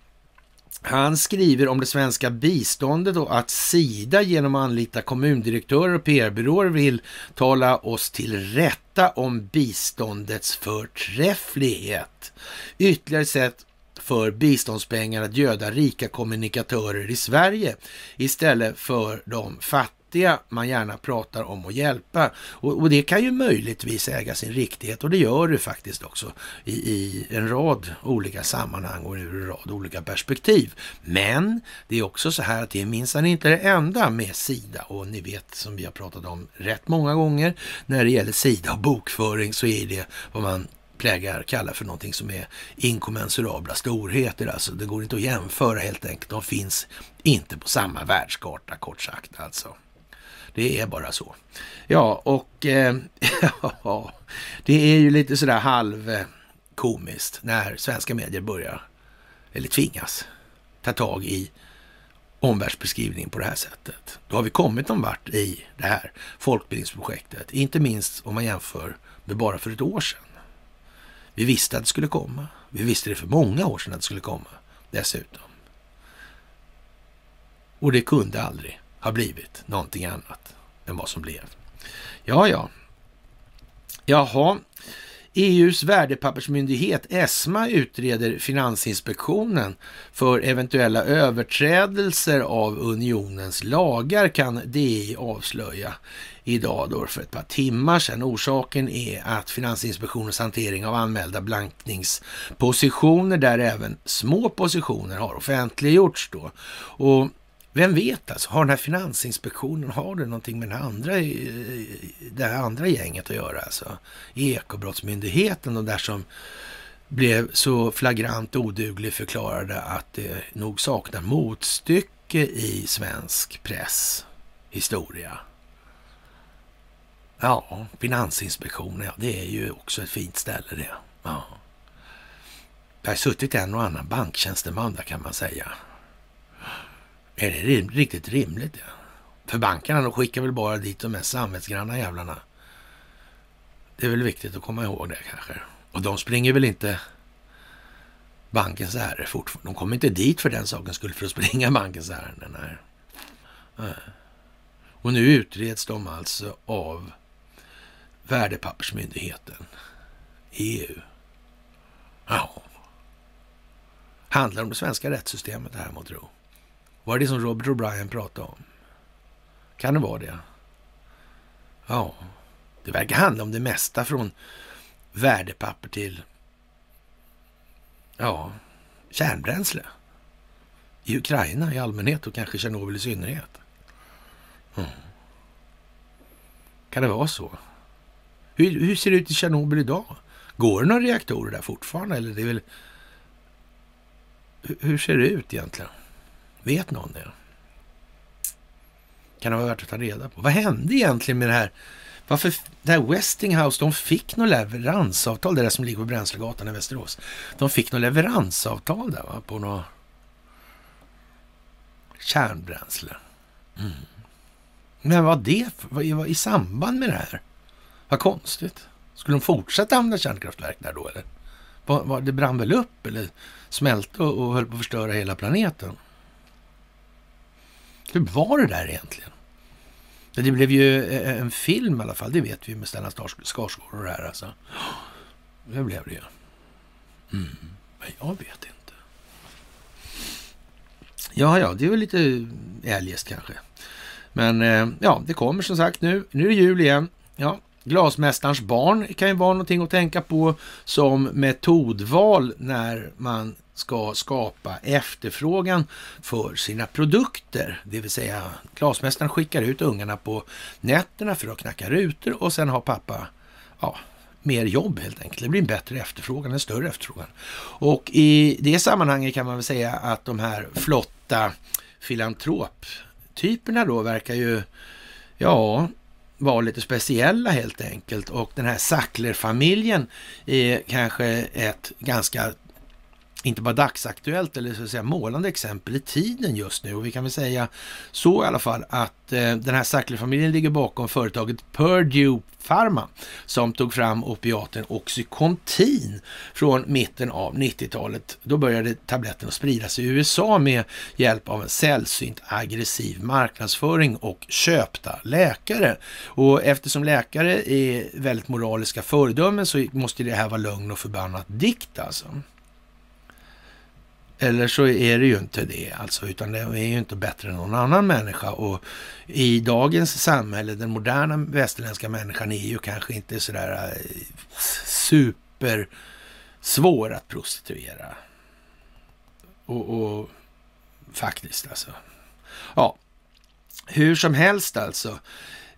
han skriver om det svenska biståndet och att Sida genom att anlita kommundirektörer och PR-byråer vill tala oss till rätta om biståndets förträfflighet. Ytterligare sätt för biståndspengar att göda rika kommunikatörer i Sverige istället för de fattiga man gärna pratar om att hjälpa. Och, och, det kan ju möjligtvis äga sin riktighet och det gör det faktiskt också i, i en rad olika sammanhang och ur en rad olika perspektiv. Men det är också så här att det är minsann inte det enda med Sida och ni vet som vi har pratat om rätt många gånger när det gäller Sida och bokföring så är det vad man plägar kalla för någonting som är inkommensurabla storheter. Alltså det går inte att jämföra helt enkelt. De finns inte på samma världskarta kort sagt alltså. Det är bara så. Ja, och eh, det är ju lite sådär halvkomiskt när svenska medier börjar, eller tvingas, ta tag i omvärldsbeskrivningen på det här sättet. Då har vi kommit någon vart i det här folkbildningsprojektet, inte minst om man jämför med bara för ett år sedan. Vi visste att det skulle komma. Vi visste det för många år sedan att det skulle komma dessutom. Och det kunde aldrig ha blivit någonting annat än vad som blev. Ja, ja. Jaha. EUs värdepappersmyndighet ESMA utreder Finansinspektionen för eventuella överträdelser av unionens lagar kan DI avslöja idag då för ett par timmar sedan. Orsaken är att Finansinspektionens hantering av anmälda blankningspositioner där även små positioner har offentliggjorts då. Och vem vet alltså, har den här Finansinspektionen, har det någonting med den andra, det här andra gänget att göra? Alltså, Ekobrottsmyndigheten, de där som blev så flagrant oduglig förklarade att det nog saknar motstycke i svensk press historia. Ja, Finansinspektionen, ja, det är ju också ett fint ställe det. Ja. Det har suttit en och annan banktjänsteman där kan man säga. Är det rim, riktigt rimligt? Ja? För bankerna de skickar väl bara dit de mest samvetsgranna jävlarna. Det är väl viktigt att komma ihåg det kanske. Och de springer väl inte bankens ärenden fortfarande. De kommer inte dit för den sakens skull för att springa bankens ärenden. Nej. Och nu utreds de alltså av Värdepappersmyndigheten, EU. Ja. Handlar om det svenska rättssystemet det här må tro? Var det det som Robert O'Brien pratade om? Kan det vara det? Ja, det verkar handla om det mesta från värdepapper till ja, kärnbränsle. I Ukraina i allmänhet och kanske Tjernobyl i synnerhet. Mm. Kan det vara så? Hur, hur, ser det ut i Tjernobyl idag? Går det några reaktorer där fortfarande? Eller det är väl... Hur ser det ut egentligen? Vet någon det? Kan det vara värt att ta reda på. Vad hände egentligen med det här? Varför det här Westinghouse, de fick något leveransavtal, det där som ligger på Bränslegatan i Västerås. De fick något leveransavtal där va, på något kärnbränsle. Mm. Men vad det vad, i samband med det här? Vad konstigt. Skulle de fortsätta använda kärnkraftverk där då eller? Var, var, det brann väl upp eller smälte och, och höll på att förstöra hela planeten? Hur var det där egentligen? Det blev ju eh, en film i alla fall, det vet vi med Stellan Skarsgård och det här alltså. Det blev det ju. Mm. Men jag vet inte. Ja, ja, det är väl lite eljest kanske. Men eh, ja, det kommer som sagt nu. Nu är det jul igen. Ja, Glasmästarens barn kan ju vara någonting att tänka på som metodval när man ska skapa efterfrågan för sina produkter. Det vill säga glasmästaren skickar ut ungarna på nätterna för att knacka rutor och sen har pappa ja, mer jobb helt enkelt. Det blir en bättre efterfrågan, en större efterfrågan. Och i det sammanhanget kan man väl säga att de här flotta filantroptyperna då verkar ju, ja, vara lite speciella helt enkelt. Och den här Sackler-familjen är kanske ett ganska inte bara dagsaktuellt eller så att säga målande exempel i tiden just nu. Och vi kan väl säga så i alla fall att eh, den här Sackler-familjen ligger bakom företaget Purdue Pharma som tog fram opiaten Oxycontin från mitten av 90-talet. Då började tabletten att spridas i USA med hjälp av en sällsynt aggressiv marknadsföring och köpta läkare. Och eftersom läkare är väldigt moraliska föredömen så måste det här vara lögn och förbannat dikt alltså. Eller så är det ju inte det, alltså, utan det är ju inte bättre än någon annan människa. Och i dagens samhälle, den moderna västerländska människan är ju kanske inte sådär eh, supersvår super svår att prostituera. Och, och faktiskt alltså. Ja, hur som helst alltså.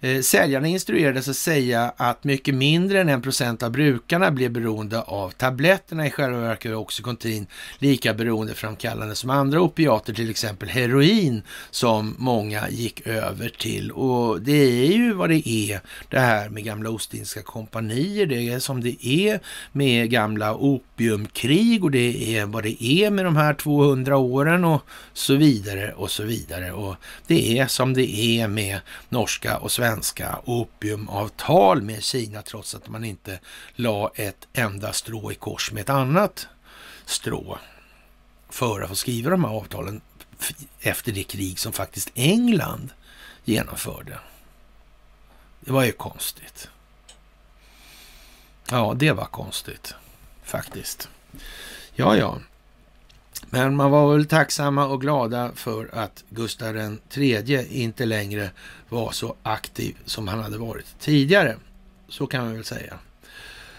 Eh, säljarna instruerades att säga att mycket mindre än en procent av brukarna blev beroende av tabletterna. I själva verket var Oxycontin lika beroendeframkallande som andra opiater, till exempel heroin, som många gick över till. Och det är ju vad det är, det här med gamla Ostindiska kompanier. Det är som det är med gamla opiumkrig och det är vad det är med de här 200 åren och så vidare och så vidare. Och det är som det är med norska och svenska svenska opiumavtal med Kina trots att man inte la ett enda strå i kors med ett annat strå för att få skriva de här avtalen efter det krig som faktiskt England genomförde. Det var ju konstigt. Ja, det var konstigt faktiskt. Ja, ja. Men man var väl tacksamma och glada för att Gustav III inte längre var så aktiv som han hade varit tidigare. Så kan man väl säga.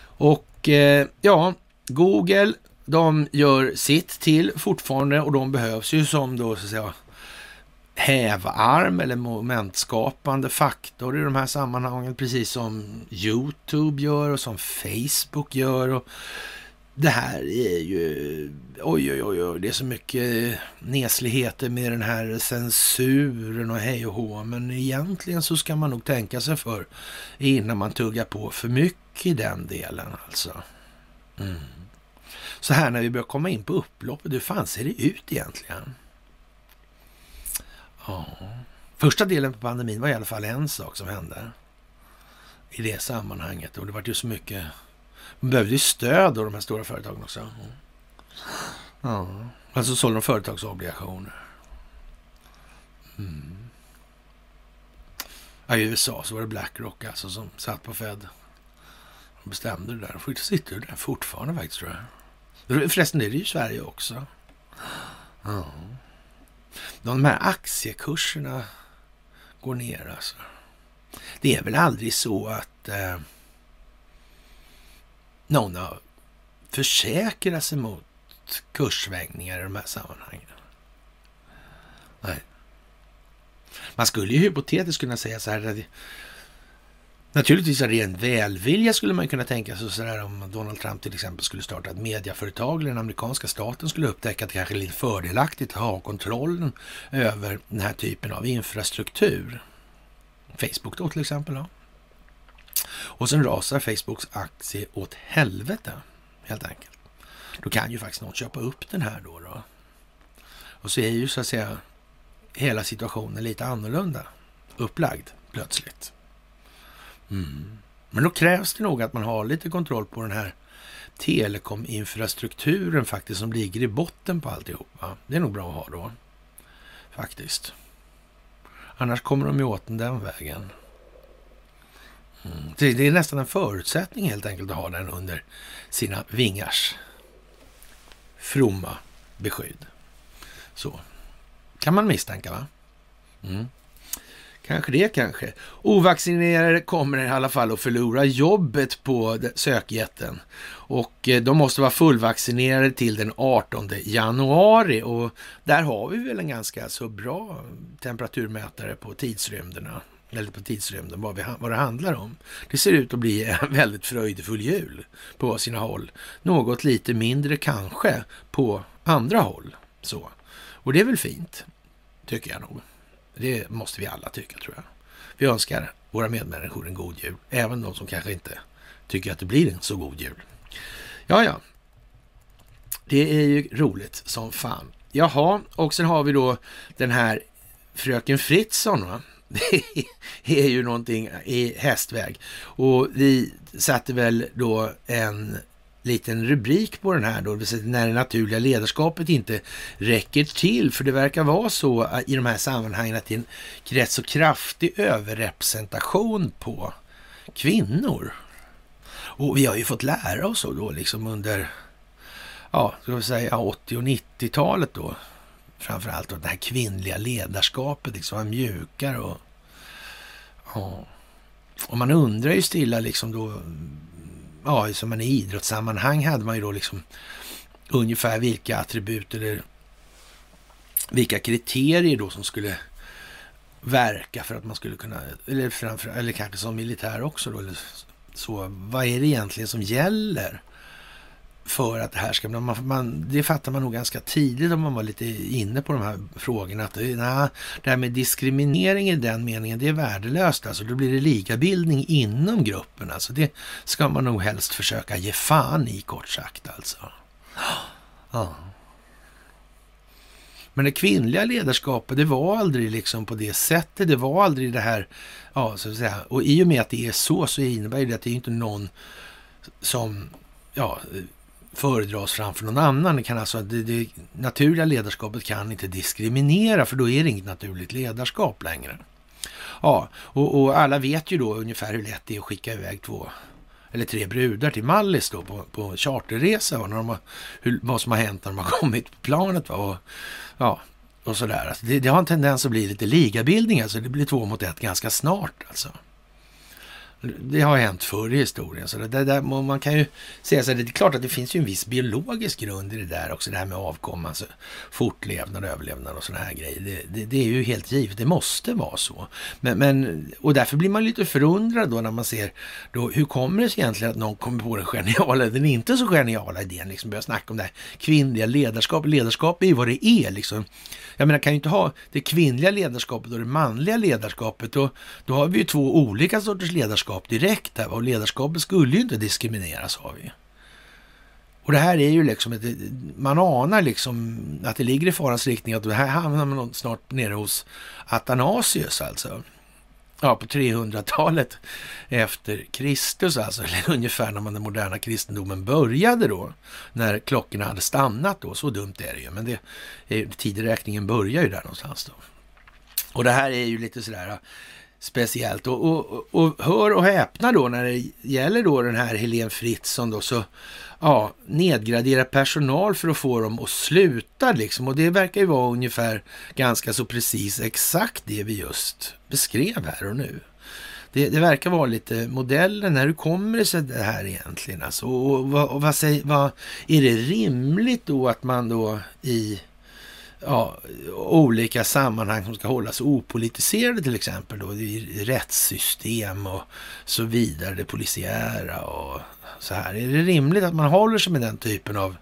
Och eh, ja, Google, de gör sitt till fortfarande och de behövs ju som då så att säga hävarm eller momentskapande faktor i de här sammanhangen, precis som Youtube gör och som Facebook gör. Och det här är ju, oj oj oj, oj det är så mycket nesligheter med den här censuren och hej och hå. Men egentligen så ska man nog tänka sig för innan man tuggar på för mycket i den delen alltså. Mm. Så här när vi börjar komma in på upploppet, hur fan ser det ut egentligen? Ja, första delen på pandemin var i alla fall en sak som hände i det sammanhanget och det var ju så mycket de behövde ju stöd av de här stora företagen också. Mm. Ja. Alltså sålde de företagsobligationer. Mm. Ja, I USA så var det Blackrock alltså som satt på Fed och bestämde det där. Och sitter där fortfarande faktiskt tror jag. Förresten det är det ju i Sverige också. Ja. De här aktiekurserna går ner alltså. Det är väl aldrig så att eh, någon har försäkrat sig mot kurssvängningar i de här sammanhangen. Nej. Man skulle ju hypotetiskt kunna säga så här. Att Naturligtvis av ren välvilja skulle man kunna tänka sig sådär om Donald Trump till exempel skulle starta ett mediaföretag eller den amerikanska staten skulle upptäcka att det kanske är lite fördelaktigt att ha kontrollen över den här typen av infrastruktur. Facebook då till exempel. Då. Och sen rasar Facebooks aktie åt helvete, helt enkelt. Då kan ju faktiskt någon köpa upp den här då. då. Och så är ju så att säga hela situationen lite annorlunda upplagd plötsligt. Mm. Men då krävs det nog att man har lite kontroll på den här telekominfrastrukturen faktiskt som ligger i botten på alltihopa. Det är nog bra att ha då, faktiskt. Annars kommer de ju åt den den vägen. Mm. Det är nästan en förutsättning helt enkelt att ha den under sina vingars fromma beskydd. Så kan man misstänka va? Mm. Kanske det kanske. Ovaccinerade kommer i alla fall att förlora jobbet på sökjätten. Och eh, de måste vara fullvaccinerade till den 18 januari. Och där har vi väl en ganska så bra temperaturmätare på tidsrymderna eller på tidsrymden, vad, vi, vad det handlar om. Det ser ut att bli en väldigt fröjdefull jul på sina håll. Något lite mindre kanske på andra håll. Så. Och det är väl fint, tycker jag nog. Det måste vi alla tycka, tror jag. Vi önskar våra medmänniskor en god jul, även de som kanske inte tycker att det blir en så god jul. Ja, ja. Det är ju roligt som fan. Jaha, och sen har vi då den här fröken Fritzson. Va? Det är ju någonting i hästväg. Och vi satte väl då en liten rubrik på den här då, när det naturliga ledarskapet inte räcker till. För det verkar vara så äh, i de här sammanhangen att det är en rätt så kraftig överrepresentation på kvinnor. Och vi har ju fått lära oss då liksom under, ja, ska vi säga 80 och 90-talet då, framförallt då, det här kvinnliga ledarskapet, liksom var mjukare och, ja. Och man undrar ju stilla liksom då, ja, som man i idrottssammanhang hade man ju då liksom ungefär vilka attribut eller vilka kriterier då som skulle verka för att man skulle kunna, eller, framför, eller kanske som militär också då, eller så. Vad är det egentligen som gäller för att det här ska... Man, man, det fattar man nog ganska tidigt om man var lite inne på de här frågorna. Att eh, nej, det här med diskriminering i den meningen, det är värdelöst. Alltså, då blir det likabildning inom gruppen. Alltså, det ska man nog helst försöka ge fan i, kort sagt. Alltså. Ja. Men det kvinnliga ledarskapet, det var aldrig liksom på det sättet. Det var aldrig det här, ja, så att säga. Och i och med att det är så, så innebär det att det är inte någon som, ja, föredras framför någon annan. Det, kan alltså, det, det naturliga ledarskapet kan inte diskriminera, för då är det inget naturligt ledarskap längre. Ja, och, och, alla vet ju då ungefär hur lätt det är att skicka iväg två eller tre brudar till Mallis då på, på charterresa Va? när de har, hur, vad som har hänt när de har kommit på planet. Va? Och, ja, och sådär. Alltså det, det, har en tendens att bli lite ligabildning, alltså det blir två mot ett ganska snart alltså. Det har hänt förr i historien. Så det, där, man kan ju säga så här, det är klart att det finns ju en viss biologisk grund i det där också, det här med avkomma, alltså fortlevnad, överlevnad och sådana här grejer. Det, det, det, är ju helt givet, det måste vara så. Men, men, och därför blir man lite förundrad då när man ser, då, hur kommer det sig egentligen att någon kommer på den geniala, den inte så geniala idén, liksom börja snacka om det här kvinnliga ledarskap. Ledarskap är ju vad det är liksom. Jag menar, kan ju inte ha det kvinnliga ledarskapet och det manliga ledarskapet. Och då har vi ju två olika sorters ledarskap direkt här. Och ledarskapet skulle ju inte diskrimineras har vi. Och det här är ju liksom, ett, man anar liksom att det ligger i farans riktning att det här hamnar man snart nere hos Athanasius alltså ja, på 300-talet efter Kristus, alltså, eller ungefär när man den moderna kristendomen började då, när klockorna hade stannat då. Så dumt är det ju, men det, tideräkningen börjar ju där någonstans då. Och det här är ju lite sådär speciellt. Och, och, och hör och häpna då när det gäller då den här Helene Fritzon då, så ja, nedgradera personal för att få dem att sluta liksom. Och det verkar ju vara ungefär ganska så precis exakt det vi just beskrev här och nu. Det, det verkar vara lite modellen här. Hur kommer det sig det här egentligen? Alltså, och, och, och vad, säger, vad, är det rimligt då att man då i ja, olika sammanhang som ska hållas opolitiserade till exempel då, i rättssystem och så vidare, det polisiära och så här. Är det rimligt att man håller sig med den typen av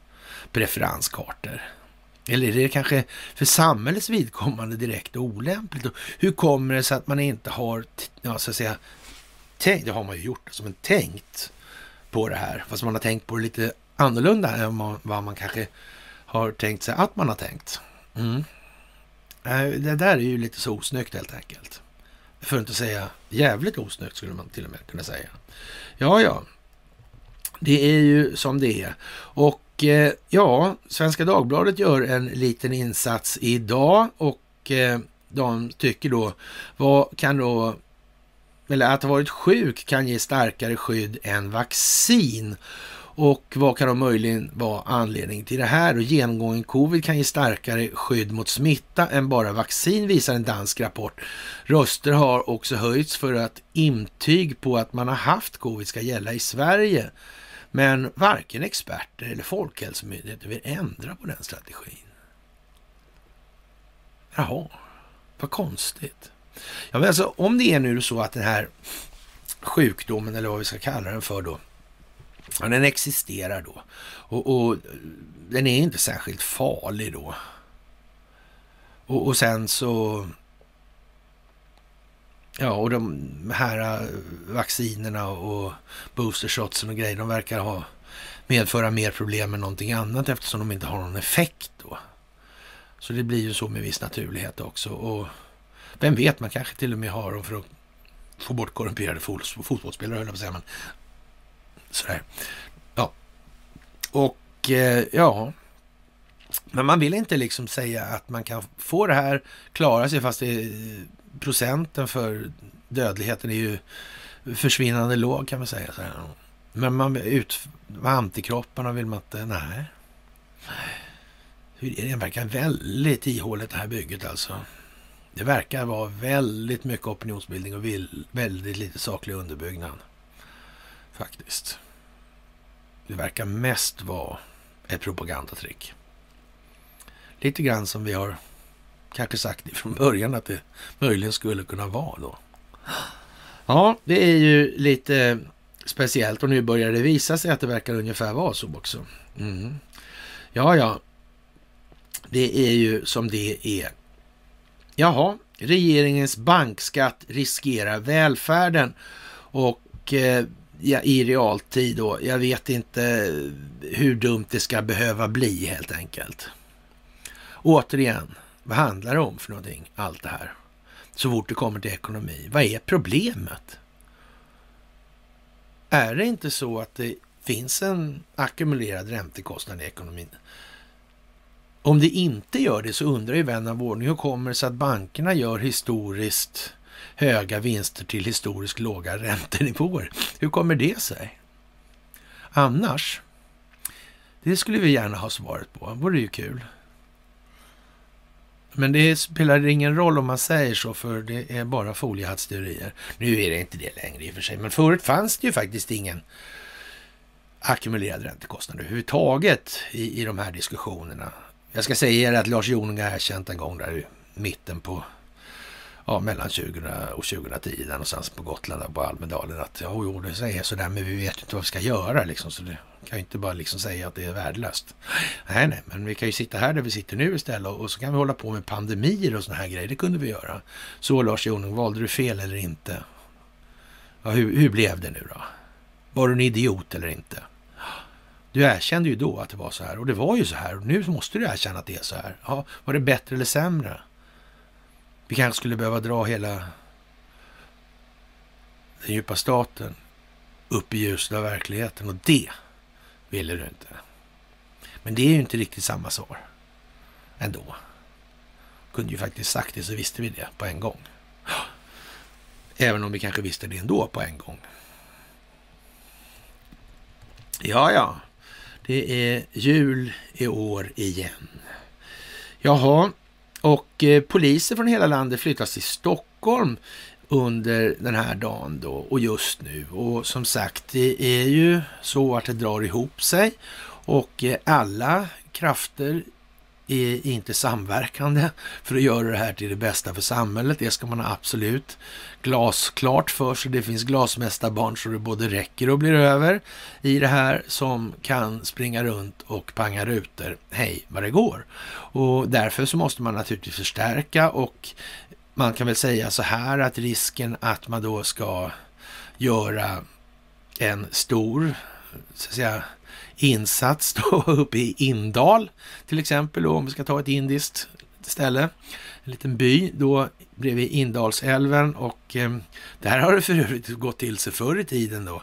preferenskartor? Eller är det kanske för samhällets vidkommande direkt olämpligt? Och hur kommer det sig att man inte har, ja, så att säga, tänkt, det har man ju gjort, som en tänkt på det här, fast man har tänkt på det lite annorlunda än vad man kanske har tänkt sig att man har tänkt. Mm. Eh, det där är ju lite så osnyggt helt enkelt. För att inte säga jävligt osnyggt skulle man till och med kunna säga. Ja, ja. Det är ju som det är. Och eh, ja, Svenska Dagbladet gör en liten insats idag och eh, de tycker då, vad kan då, eller att ha varit sjuk kan ge starkare skydd än vaccin. Och vad kan då möjligen vara anledning till det här? Och genomgången covid kan ge starkare skydd mot smitta än bara vaccin, visar en dansk rapport. Röster har också höjts för att intyg på att man har haft covid ska gälla i Sverige. Men varken experter eller Folkhälsomyndigheten vill ändra på den strategin. Jaha, vad konstigt. Ja, men alltså om det är nu så att den här sjukdomen, eller vad vi ska kalla den för då, ja, den existerar då. Och, och den är inte särskilt farlig då. Och, och sen så Ja, och de här äh, vaccinerna och boostershotsen och grejer, de verkar ha medföra mer problem än någonting annat eftersom de inte har någon effekt då. Så det blir ju så med viss naturlighet också. Och vem vet, man kanske till och med har dem för att få bort korrumperade fotbollsspelare, höll jag på att säga. Men sådär. Ja. Och eh, ja, men man vill inte liksom säga att man kan få det här, klara sig fast det är procenten för dödligheten är ju försvinnande låg kan man säga. Sådär. Men man ut, antikropparna vill man inte, nej. Hur är det? Det verkar väldigt ihåligt det här bygget alltså. Det verkar vara väldigt mycket opinionsbildning och väldigt lite saklig underbyggnad. Faktiskt. Det verkar mest vara ett propagandatrick. Lite grann som vi har kanske sagt från början att det möjligen skulle kunna vara då. Ja, det är ju lite speciellt och nu börjar det visa sig att det verkar ungefär vara så också. Mm. Ja, ja, det är ju som det är. Jaha, regeringens bankskatt riskerar välfärden och eh, ja, i realtid då. Jag vet inte hur dumt det ska behöva bli helt enkelt. Återigen, vad handlar det om för någonting, allt det här? Så fort det kommer till ekonomi. Vad är problemet? Är det inte så att det finns en ackumulerad räntekostnad i ekonomin? Om det inte gör det så undrar ju vän av ordning hur kommer det sig att bankerna gör historiskt höga vinster till historiskt låga räntenivåer? Hur kommer det sig? Annars, det skulle vi gärna ha svaret på. Det vore ju kul. Men det spelar ingen roll om man säger så, för det är bara foliehattsteorier. Nu är det inte det längre i och för sig, men förut fanns det ju faktiskt ingen ackumulerad räntekostnad överhuvudtaget i, i de här diskussionerna. Jag ska säga er att Lars Jonung har erkänt en gång där i mitten på ja, mellan 2000 och 2010 där någonstans på Gotland och på Almedalen att ja, jo, det är sådär, men vi vet inte vad vi ska göra liksom. Så det kan ju inte bara liksom säga att det är värdelöst. Nej, nej, men vi kan ju sitta här där vi sitter nu istället och så kan vi hålla på med pandemier och sådana här grejer. Det kunde vi göra. Så Lars Jonung, valde du fel eller inte? Ja, hur, hur blev det nu då? Var du en idiot eller inte? Du erkände ju då att det var så här och det var ju så här och nu måste du erkänna att det är så här. Ja, var det bättre eller sämre? Vi kanske skulle behöva dra hela den djupa staten upp i ljuset av verkligheten och det ville du inte. Men det är ju inte riktigt samma svar ändå. Kunde ju faktiskt sagt det så visste vi det på en gång. Även om vi kanske visste det ändå på en gång. Ja, ja, det är jul i år igen. Jaha, och eh, poliser från hela landet flyttas till Stockholm under den här dagen då och just nu. Och som sagt, det är ju så att det drar ihop sig och eh, alla krafter är inte samverkande för att göra det här till det bästa för samhället. Det ska man ha absolut glasklart för sig. Det finns glasmästarbarn så det både räcker och blir över i det här som kan springa runt och panga rutor hej vad det går. Och därför så måste man naturligtvis förstärka och man kan väl säga så här att risken att man då ska göra en stor så att säga, insats då uppe i Indal till exempel, då, om vi ska ta ett indiskt ställe, en liten by då bredvid Indalsälven och eh, där har det för övrigt gått till sig förr i tiden då.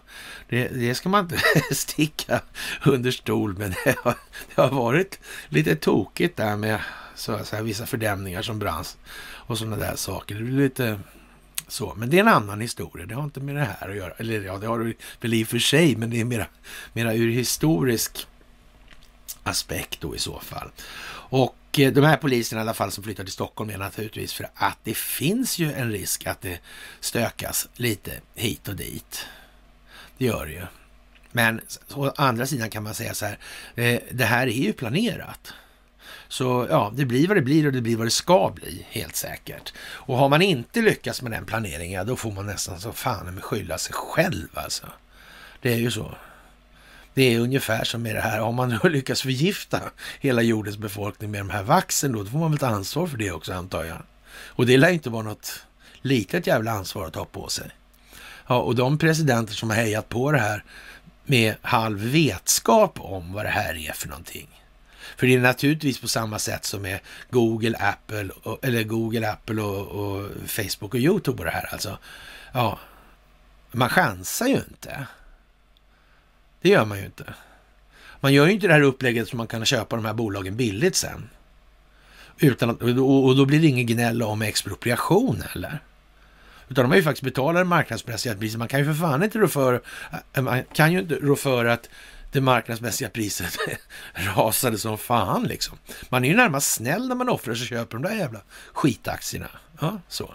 Det, det ska man inte sticka under stol med. Det har, det har varit lite tokigt där med så så här, vissa fördämningar som branns och sådana där saker. Det blir lite så, men det är en annan historia. Det har inte med det här att göra. Eller ja, det har det väl i och för sig, men det är mera, mera ur historisk aspekt då i så fall. Och eh, de här poliserna i alla fall som flyttar till Stockholm är naturligtvis för att det finns ju en risk att det stökas lite hit och dit. Det gör det ju. Men å andra sidan kan man säga så här, eh, det här är ju planerat. Så ja, det blir vad det blir och det blir vad det ska bli, helt säkert. Och har man inte lyckats med den planeringen, då får man nästan så fan med skylla sig själv alltså. Det är ju så. Det är ungefär som med det här, om man nu lyckas förgifta hela jordens befolkning med de här vaxen då, då får man väl ta ansvar för det också antar jag. Och det lär inte vara något litet jävla ansvar att ta på sig. Ja, och de presidenter som har hejat på det här med halv vetskap om vad det här är för någonting. För det är naturligtvis på samma sätt som med Google, Apple, eller Google, Apple och, och Facebook och YouTube och det här alltså. Ja, man chansar ju inte. Det gör man ju inte. Man gör ju inte det här upplägget så man kan köpa de här bolagen billigt sen. Utan att, och då blir det inget gnäll om expropriation eller? Utan de har ju faktiskt betalat marknadsmässiga priser. Man kan ju för fan inte rå för, man kan ju inte rå för att det marknadsmässiga priset rasade som fan liksom. Man är ju närmast snäll när man offrar sig och köper de där jävla skitaktierna. Ja, så.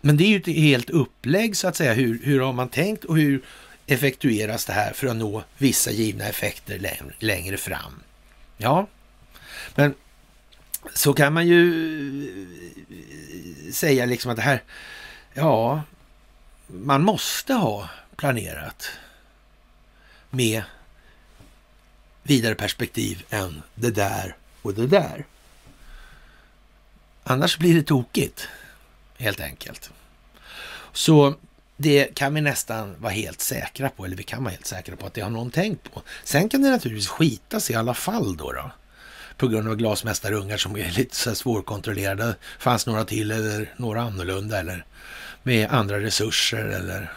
Men det är ju ett helt upplägg så att säga. Hur, hur har man tänkt och hur effektueras det här för att nå vissa givna effekter längre fram? Ja, men så kan man ju eh, säga liksom att det här, ja, man måste ha planerat med vidare perspektiv än det där och det där. Annars blir det tokigt, helt enkelt. Så det kan vi nästan vara helt säkra på, eller vi kan vara helt säkra på att det har någon tänkt på. Sen kan det naturligtvis skitas i alla fall då. då på grund av glasmästarungar som är lite så svårkontrollerade. Fanns några till eller några annorlunda eller med andra resurser eller...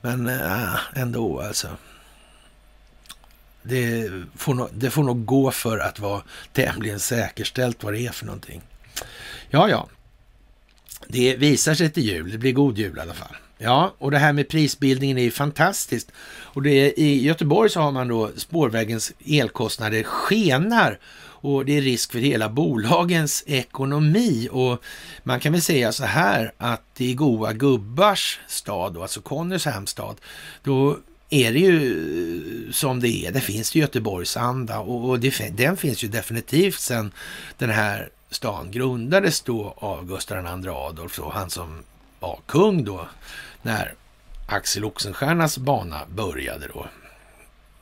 Men äh, ändå alltså. Det får, nog, det får nog gå för att vara tämligen säkerställt vad det är för någonting. Ja, ja. Det visar sig till jul. Det blir god jul i alla fall. Ja, och det här med prisbildningen är ju fantastiskt. Och det är, i Göteborg så har man då spårvägens elkostnader skenar och det är risk för hela bolagens ekonomi. Och man kan väl säga så här att i goa gubbars stad, då, alltså Connys hemstad, då är det ju eh, som det är. Det finns ju Göteborgsanda och, och det, den finns ju definitivt sedan den här stan grundades då av Gustav II Adolf, då, han som var kung då, när Axel Oxenstiernas bana började då.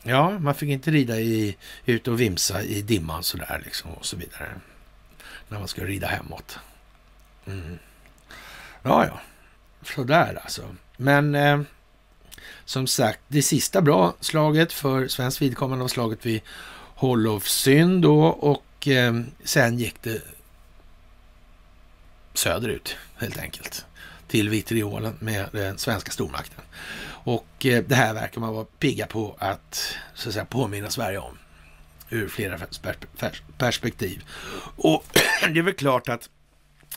Ja, man fick inte rida i, ut och vimsa i dimman sådär liksom och så vidare. När man skulle rida hemåt. Mm. Ja, ja. Sådär alltså. Men eh, som sagt, det sista bra slaget för svenskt vidkommande var slaget vid Hollofsyn då och eh, sen gick det söderut helt enkelt till vitriolen med den svenska stormakten. Och eh, det här verkar man vara pigga på att, så att säga, påminna Sverige om ur flera perspektiv. Och det är väl klart att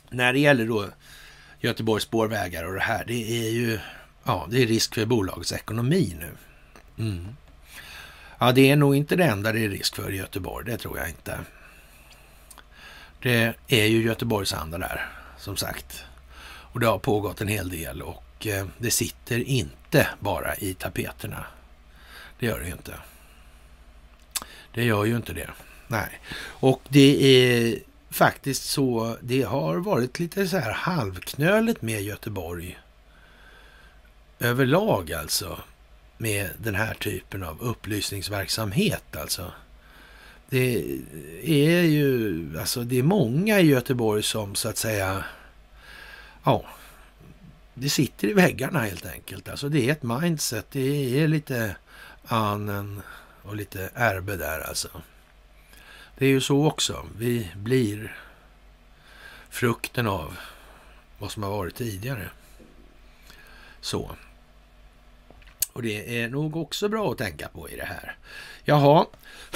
när det gäller då Göteborgs spårvägar och det här, det är ju ja, det är risk för bolagets ekonomi nu. Mm. Ja, det är nog inte det enda det är risk för i Göteborg, det tror jag inte. Det är ju Göteborgsanda där, som sagt. Och det har pågått en hel del och eh, det sitter inte bara i tapeterna. Det gör det ju inte. Det gör ju inte det. Nej. Och det är faktiskt så, det har varit lite så här halvknöligt med Göteborg överlag alltså. Med den här typen av upplysningsverksamhet alltså. Det är ju, alltså det är många i Göteborg som så att säga ja, det sitter i väggarna helt enkelt. Alltså det är ett mindset. Det är lite anen och lite Erbe där alltså. Det är ju så också. Vi blir frukten av vad som har varit tidigare. Så. Och det är nog också bra att tänka på i det här. Jaha,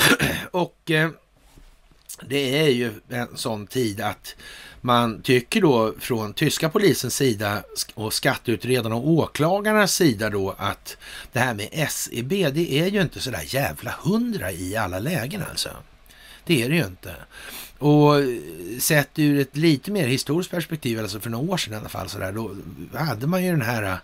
och eh, det är ju en sån tid att man tycker då från tyska polisens sida och skatteutredarna och åklagarnas sida då att det här med SEB, det är ju inte sådär jävla hundra i alla lägen alltså. Det är det ju inte. Och eh, sett ur ett lite mer historiskt perspektiv, alltså för några år sedan i alla fall, så där, då hade man ju den här eh,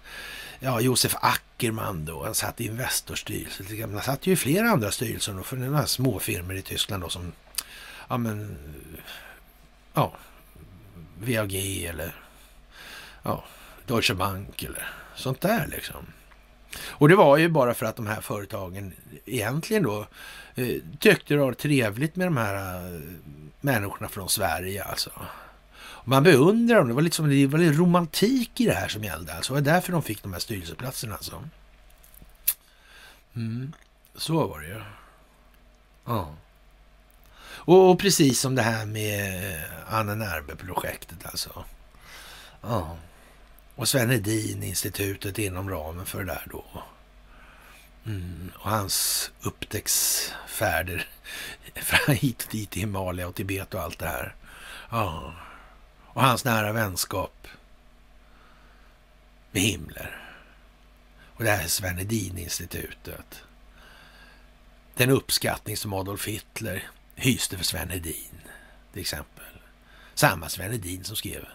ja, Josef Ackerman då, han satt i Investorstyrelsen. Han satt ju i flera andra styrelser då, för några småfirmor i Tyskland då som, ja men, ja, VAG eller ja, Deutsche Bank eller sånt där liksom. Och det var ju bara för att de här företagen egentligen då eh, tyckte det var trevligt med de här eh, människorna från Sverige alltså. Man beundrar dem. Det var, liksom, det var lite romantik i det här som gällde. Alltså. Det var därför de fick de här styrelseplatserna. Alltså. Mm. Så var det ju. Ja. Och, och, precis som det här med eh, Anna Närbe-projektet alltså. Ja. Och Sven Hedin-institutet inom ramen för det där då. Mm. Och hans upptäcktsfärder hit och dit i Himalaya och Tibet och allt det här. Ja och hans nära vänskap med Himmler. Och det här Sven Hedin-institutet. Den uppskattning som Adolf Hitler hyste för Sven Hedin, till exempel. Samma Sven Hedin som skrev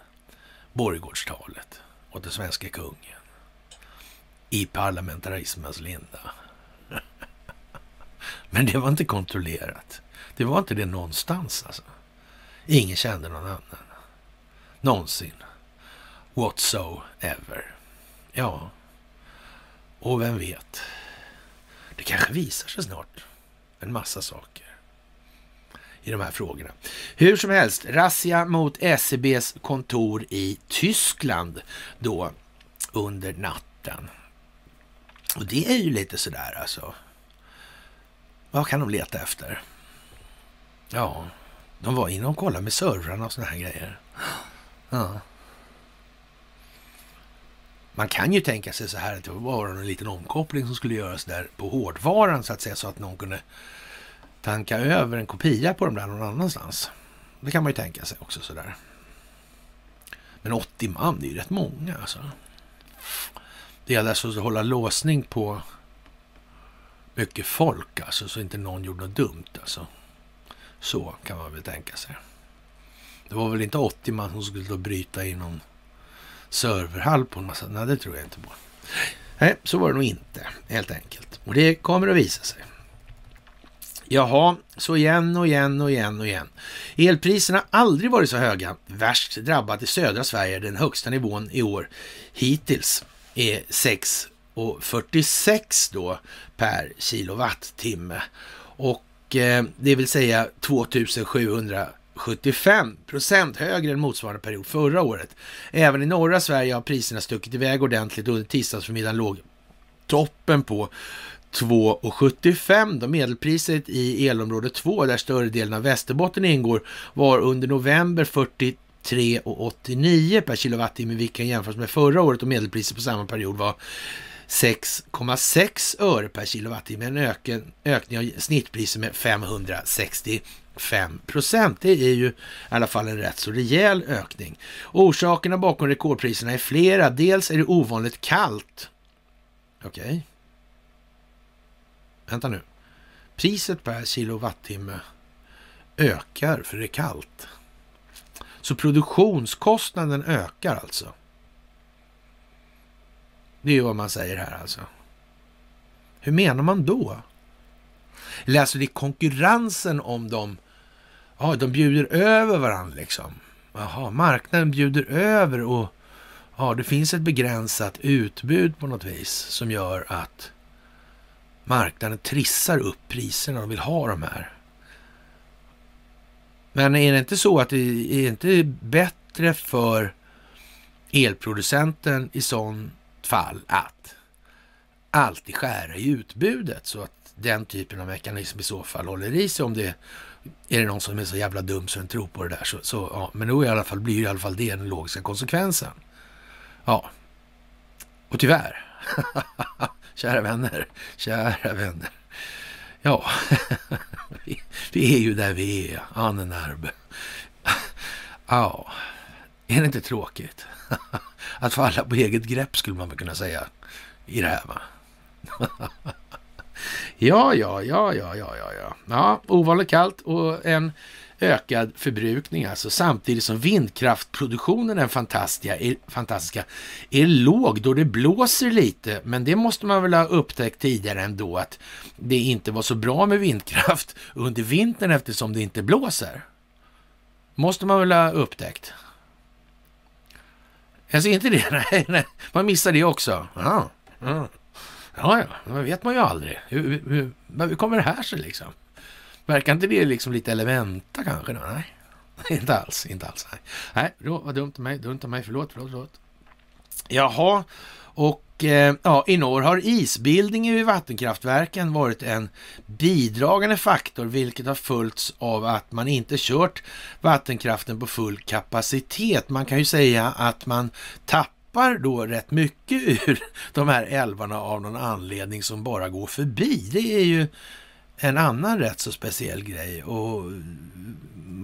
Borggårdstalet åt den svenska kungen i parlamentarismens linda. Men det var inte kontrollerat. Det var inte det någonstans alltså. Ingen kände någon annan någonsin. Whatsoever. Ja, och vem vet? Det kanske visar sig snart en massa saker i de här frågorna. Hur som helst, razzia mot SEBs kontor i Tyskland då under natten. Och det är ju lite sådär alltså. Vad kan de leta efter? Ja, de var inne och kollade med servrarna och sådana här grejer. Ja. Man kan ju tänka sig så här att det var en liten omkoppling som skulle göras där på hårdvaran så att säga så att någon kunde tanka över en kopia på dem där någon annanstans. Det kan man ju tänka sig också sådär. Men 80 man, det är ju rätt många alltså. Det gäller alltså att hålla låsning på mycket folk alltså, så inte någon gjorde något dumt alltså. Så kan man väl tänka sig. Det var väl inte 80 man som skulle då bryta i någon serverhall på en massa... Nej, det tror jag inte på. Nej, så var det nog inte, helt enkelt. Och det kommer att visa sig. Jaha, så igen och igen och igen och igen. Elpriserna har aldrig varit så höga. Värst drabbat i södra Sverige. Den högsta nivån i år hittills är 6,46 då per kilowattimme. Och eh, det vill säga 2700 75 procent högre än motsvarande period förra året. Även i norra Sverige har priserna stuckit iväg ordentligt under tisdagsförmiddagen låg toppen på 2,75 då medelpriset i elområde 2 där större delen av Västerbotten ingår var under november 43,89 per kilowattimme vilket jämförs med förra året och medelpriset på samma period var 6,6 öre per kilowattimme, en öken, ökning av snittpriset med 560 5 procent. Det är ju i alla fall en rätt så rejäl ökning. Orsakerna bakom rekordpriserna är flera. Dels är det ovanligt kallt. Okej. Okay. Vänta nu. Priset per kilowattimme ökar för det är kallt. Så produktionskostnaden ökar alltså. Det är ju vad man säger här alltså. Hur menar man då? Eller alltså det är konkurrensen om de Ja, de bjuder över varandra liksom. Jaha, marknaden bjuder över och ja, det finns ett begränsat utbud på något vis som gör att marknaden trissar upp priserna och vill ha de här. Men är det inte så att det är inte bättre för elproducenten i sånt fall att alltid skära i utbudet så att den typen av mekanism i så fall håller i sig om det är det någon som är så jävla dum så den tror på det där. Så, så, ja. Men då i alla fall, blir i alla fall det den logiska konsekvensen. Ja, och tyvärr, kära vänner, kära vänner. Ja, vi, vi är ju där vi är, Annenerbe. Ja, är det inte tråkigt? Att falla på eget grepp skulle man väl kunna säga i det här va? Ja, ja, ja, ja, ja, ja, ja. Ja, ovanligt kallt och en ökad förbrukning alltså, samtidigt som vindkraftproduktionen är fantastiska, är, fantastiska, är låg då det blåser lite. Men det måste man väl ha upptäckt tidigare ändå att det inte var så bra med vindkraft under vintern eftersom det inte blåser. Måste man väl ha upptäckt. Jag ser inte det. Nej, nej. Man missar det också. Ja, ja, ja, ja. det vet man ju aldrig. Hur, hur, hur kommer det här sig liksom? Verkar inte det liksom lite elementa kanske? Då? Nej, inte alls. Inte alls. Nej, nej då, vad dumt av mig. Dumt av mig. Förlåt, förlåt, förlåt. Jaha, och eh, ja, i norr har isbildningen vid vattenkraftverken varit en bidragande faktor, vilket har följts av att man inte kört vattenkraften på full kapacitet. Man kan ju säga att man tappar då rätt mycket ur de här älvarna av någon anledning som bara går förbi. Det är ju en annan rätt så speciell grej. Och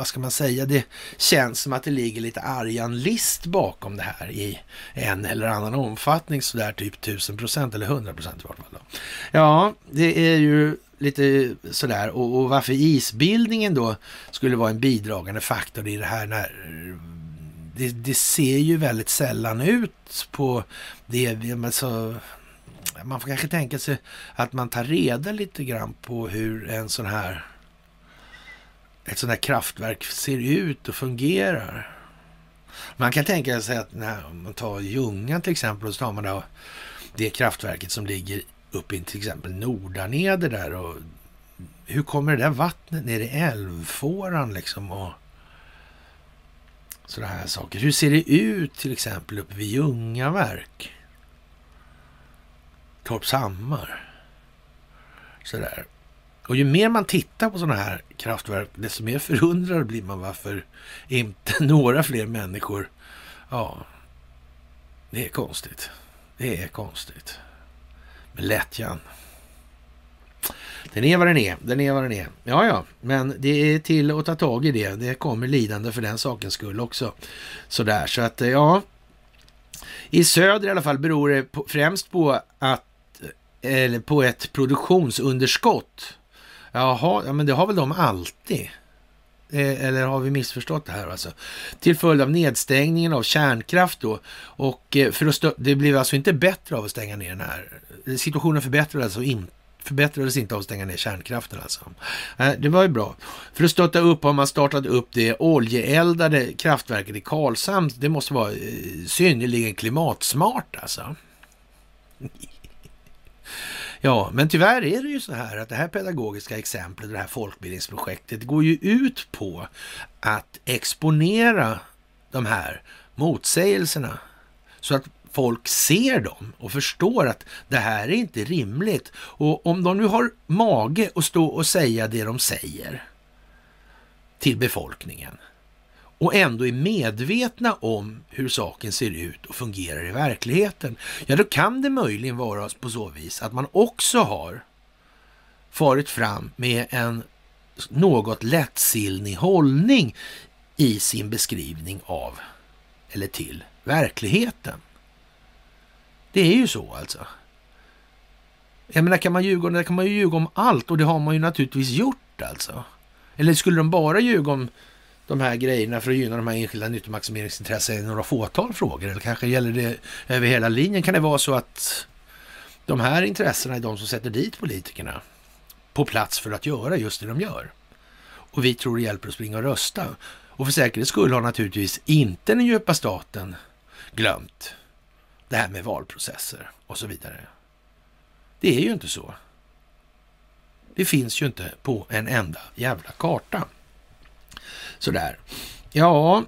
vad ska man säga, det känns som att det ligger lite argan list bakom det här i en eller annan omfattning, sådär typ 1000 procent eller 100 procent i vart fall. Då. Ja, det är ju lite sådär och, och varför isbildningen då skulle vara en bidragande faktor i det här när det, det ser ju väldigt sällan ut på det, alltså, man får kanske tänka sig att man tar reda lite grann på hur en sån här ett sånt här kraftverk ser ut och fungerar. Man kan tänka sig att när man tar Ljungan till exempel och så tar man då det kraftverket som ligger uppe i till exempel Nordaneder där och hur kommer det där vattnet ner i älvfåran liksom och sådana här saker. Hur ser det ut till exempel uppe vid Ljungaverk? Torpshammar. Sådär. Och ju mer man tittar på sådana här kraftverk, desto mer förundrad blir man varför inte några fler människor... Ja, det är konstigt. Det är konstigt. Men lättjan. Den är vad den är. Den är vad den är. Ja, ja, men det är till att ta tag i det. Det kommer lidande för den sakens skull också. Sådär, så att eh, ja. I söder i alla fall beror det på, främst på att eller på ett produktionsunderskott. Jaha, ja, men det har väl de alltid? Eh, eller har vi missförstått det här alltså? Till följd av nedstängningen av kärnkraft då. Och eh, för att det blev alltså inte bättre av att stänga ner den här. Situationen förbättrades alltså inte förbättrades inte av att stänga ner kärnkraften alltså. Eh, det var ju bra. För att stötta upp har man startat upp det oljeeldade kraftverket i Karlshamn. Det måste vara synnerligen klimatsmart alltså. Ja, men tyvärr är det ju så här att det här pedagogiska exemplet, det här folkbildningsprojektet, går ju ut på att exponera de här motsägelserna så att folk ser dem och förstår att det här är inte rimligt. Och om de nu har mage att stå och säga det de säger till befolkningen, och ändå är medvetna om hur saken ser ut och fungerar i verkligheten, ja då kan det möjligen vara på så vis att man också har farit fram med en något lättsinnig hållning i sin beskrivning av eller till verkligheten. Det är ju så alltså. Jag menar, kan man ljuga kan man ju ljuga om allt och det har man ju naturligtvis gjort alltså. Eller skulle de bara ljuga om de här grejerna för att gynna de här enskilda nyttomaximeringsintressen i några fåtal frågor? Eller kanske gäller det över hela linjen? Kan det vara så att de här intressena är de som sätter dit politikerna på plats för att göra just det de gör? Och vi tror det hjälper att springa och rösta. Och för säkerhets skull har naturligtvis inte den djupa staten glömt det här med valprocesser och så vidare. Det är ju inte så. Det finns ju inte på en enda jävla karta. Sådär. Ja,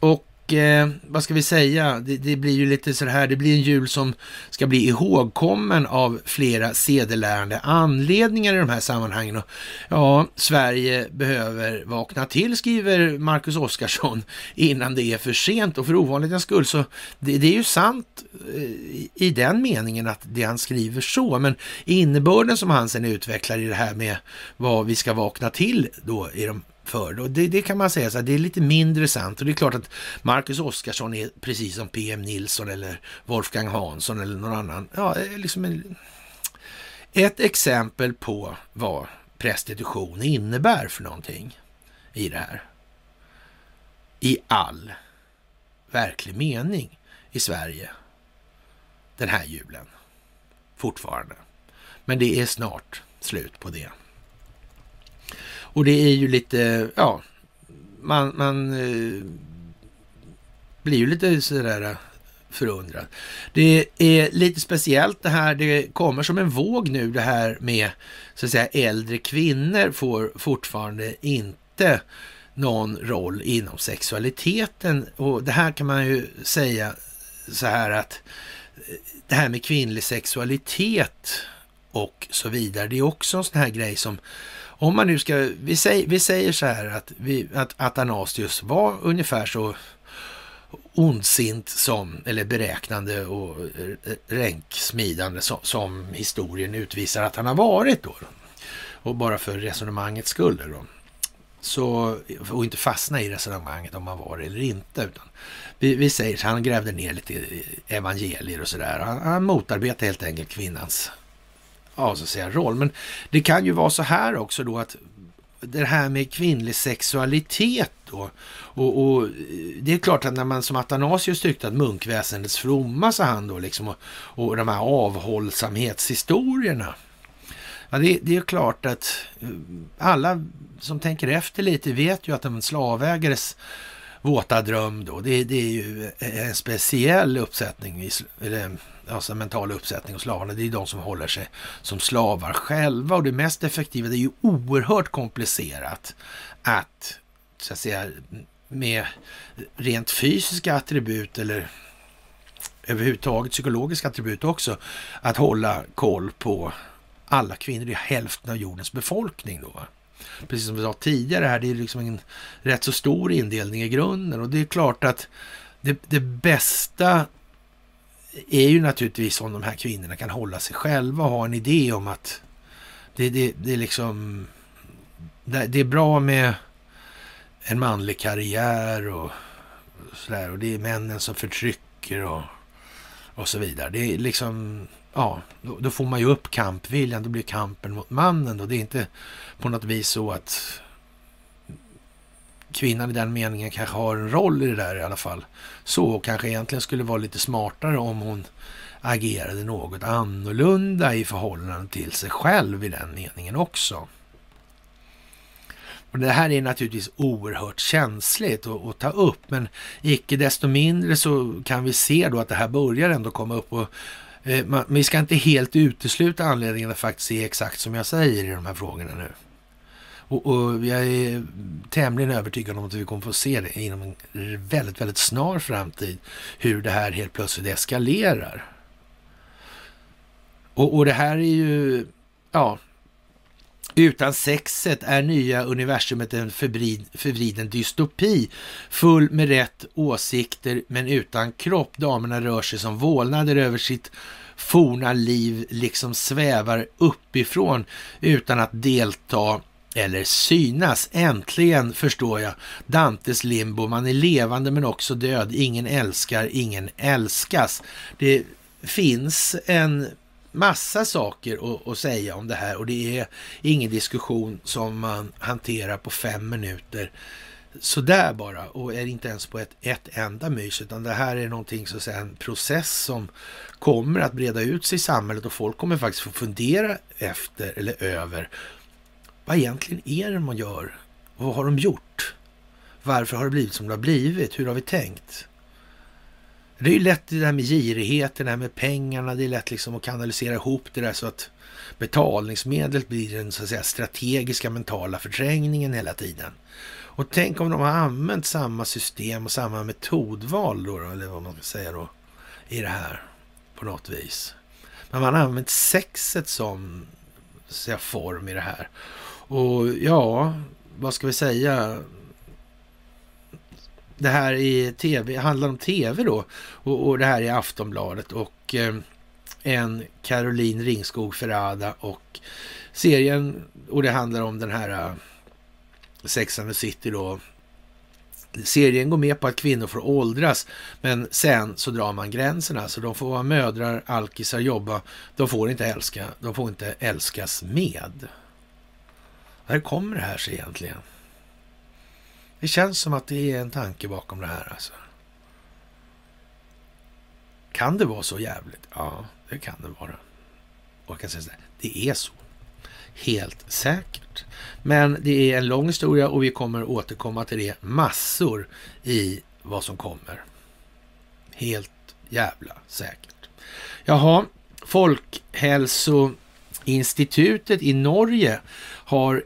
och eh, vad ska vi säga? Det, det, blir ju lite så här, det blir en jul som ska bli ihågkommen av flera sedelärande anledningar i de här sammanhangen. Och, ja, Sverige behöver vakna till, skriver Marcus Oskarsson, innan det är för sent. Och för ovanlighetens skull så, det, det är ju sant eh, i den meningen att det han skriver så, men innebörden som han sen utvecklar i det här med vad vi ska vakna till då i de för. Och det, det kan man säga så här, det är lite mindre sant. Och det är klart att Marcus Oskarsson är precis som PM Nilsson eller Wolfgang Hansson eller någon annan. Ja, liksom en, ett exempel på vad prostitution innebär för någonting. i det här. I all verklig mening i Sverige den här julen. Fortfarande. Men det är snart slut på det. Och det är ju lite, ja, man, man eh, blir ju lite sådär eh, förundrad. Det är lite speciellt det här, det kommer som en våg nu det här med så att säga äldre kvinnor får fortfarande inte någon roll inom sexualiteten och det här kan man ju säga så här att eh, det här med kvinnlig sexualitet och så vidare, det är också en sån här grej som om man nu ska, vi säger, vi säger så här att, vi, att Athanasius var ungefär så ondsint som, eller beräknande och ränksmidande som, som historien utvisar att han har varit då. Och bara för resonemangets skull då. Så, och inte fastna i resonemanget om han var det eller inte. Utan vi, vi säger så han grävde ner lite evangelier och sådär. Han, han motarbetade helt enkelt kvinnans ja, så att säga, roll. Men det kan ju vara så här också då att det här med kvinnlig sexualitet då. Och, och, det är klart att när man som Athanasius tyckte att munkväsendets fromma, sa han då, liksom, och, och de här avhållsamhetshistorierna. Ja, det, det är klart att eh, alla som tänker efter lite vet ju att en slavägares våta dröm då, det, det är ju en speciell uppsättning, eller alltså mental uppsättning och slavarna, det är de som håller sig som slavar själva och det mest effektiva, det är ju oerhört komplicerat att, så att säga, med rent fysiska attribut eller överhuvudtaget psykologiska attribut också, att hålla koll på alla kvinnor, det är hälften av jordens befolkning då. Precis som vi sa tidigare här, det är liksom en rätt så stor indelning i grunden och det är klart att det, det bästa är ju naturligtvis om de här kvinnorna kan hålla sig själva och ha en idé om att det, det, det är liksom det, det är bra med en manlig karriär och sådär och det är männen som förtrycker och, och så vidare. Det är liksom, ja, då, då, får man ju upp kampviljan, då blir kampen mot mannen då. Det är inte på något vis så att kvinnan i den meningen kanske har en roll i det där i alla fall. Så kanske egentligen skulle vara lite smartare om hon agerade något annorlunda i förhållande till sig själv i den meningen också. Och Det här är naturligtvis oerhört känsligt att, att, ta upp, men icke desto mindre så kan vi se då att det här börjar ändå komma upp. och eh, man, Vi ska inte helt utesluta anledningen att faktiskt se exakt som jag säger i de här frågorna nu. Och, och, jag är tämligen övertygad om att vi kommer få se det inom en väldigt, väldigt snar framtid, hur det här helt plötsligt eskalerar. Och, och det här är ju, ja, utan sexet är nya universumet en förbrid, förvriden dystopi, full med rätt åsikter men utan kropp. Damerna rör sig som vålnader över sitt forna liv, liksom svävar uppifrån utan att delta eller synas. Äntligen förstår jag Dantes limbo. Man är levande men också död. Ingen älskar, ingen älskas. Det finns en massa saker att, säga om det här och det är ingen diskussion som man hanterar på fem minuter sådär bara och är inte ens på ett, ett enda mys utan det här är någonting så att säga en process som kommer att breda ut sig i samhället och folk kommer faktiskt få fundera efter eller över vad egentligen är det man gör? Vad har de gjort? Varför har det blivit som det har blivit? Hur har vi tänkt? Det är ju lätt det där med girigheten, det här med pengarna, det är lätt liksom att kanalisera ihop det där så att betalningsmedlet blir den så att säga strategiska mentala förträngningen hela tiden. Och tänk om de har använt samma system och samma metodval då, eller vad man ska säga då, i det här på något vis. Men man har använt sexet som säga, form i det här. Och ja, vad ska vi säga? Det här i tv, handlar om tv då. Och, och det här är Aftonbladet och eh, en Caroline Ringskog Ferrada och serien och det handlar om den här uh, Sex and the City då. Serien går med på att kvinnor får åldras, men sen så drar man gränserna. Så de får vara mödrar, alkisar, jobba. De får inte älska, de får inte älskas med. När kommer det här sig egentligen? Det känns som att det är en tanke bakom det här alltså. Kan det vara så jävligt? Ja, det kan det vara. Och jag kan säga så här, det är så. Helt säkert. Men det är en lång historia och vi kommer återkomma till det massor i vad som kommer. Helt jävla säkert. Jaha, Folkhälsoinstitutet i Norge har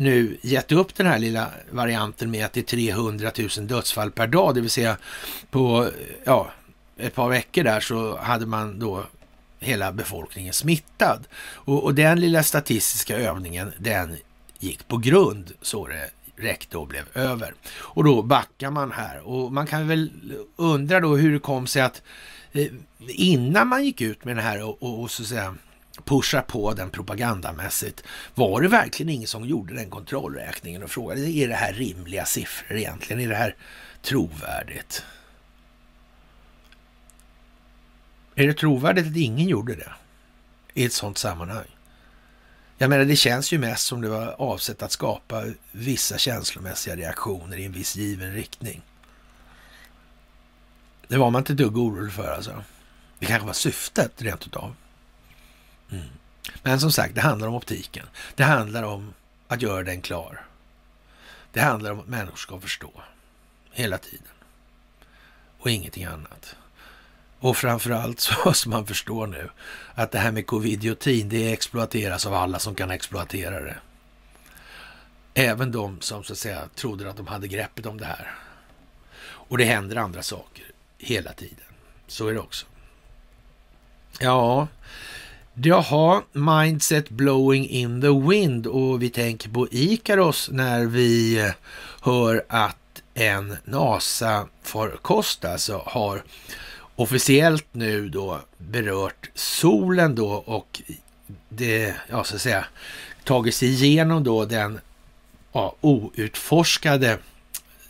nu gett upp den här lilla varianten med att det är 300 000 dödsfall per dag, det vill säga på ja, ett par veckor där så hade man då hela befolkningen smittad. Och, och den lilla statistiska övningen, den gick på grund så det räckte och blev över. Och då backar man här och man kan väl undra då hur det kom sig att eh, innan man gick ut med det här och, och, och så att säga pusha på den propagandamässigt. Var det verkligen ingen som gjorde den kontrollräkningen och frågade är det här rimliga siffror egentligen? Är det här trovärdigt? Är det trovärdigt att ingen gjorde det i ett sådant sammanhang? Jag menar, det känns ju mest som det var avsett att skapa vissa känslomässiga reaktioner i en viss given riktning. Det var man inte ett dugg orolig för alltså. Det kanske var syftet rent utav. Mm. Men som sagt, det handlar om optiken. Det handlar om att göra den klar. Det handlar om att människor ska förstå hela tiden. Och ingenting annat. Och framförallt så måste man förstå nu att det här med covidiotin, det exploateras av alla som kan exploatera det. Även de som så att säga trodde att de hade greppet om det här. Och det händer andra saker hela tiden. Så är det också. Ja, Jaha, mindset blowing in the wind och vi tänker på Ikaros när vi eh, hör att en NASA-farkost alltså har officiellt nu då berört solen då och det, ja så att säga, tagit sig igenom då den ja, outforskade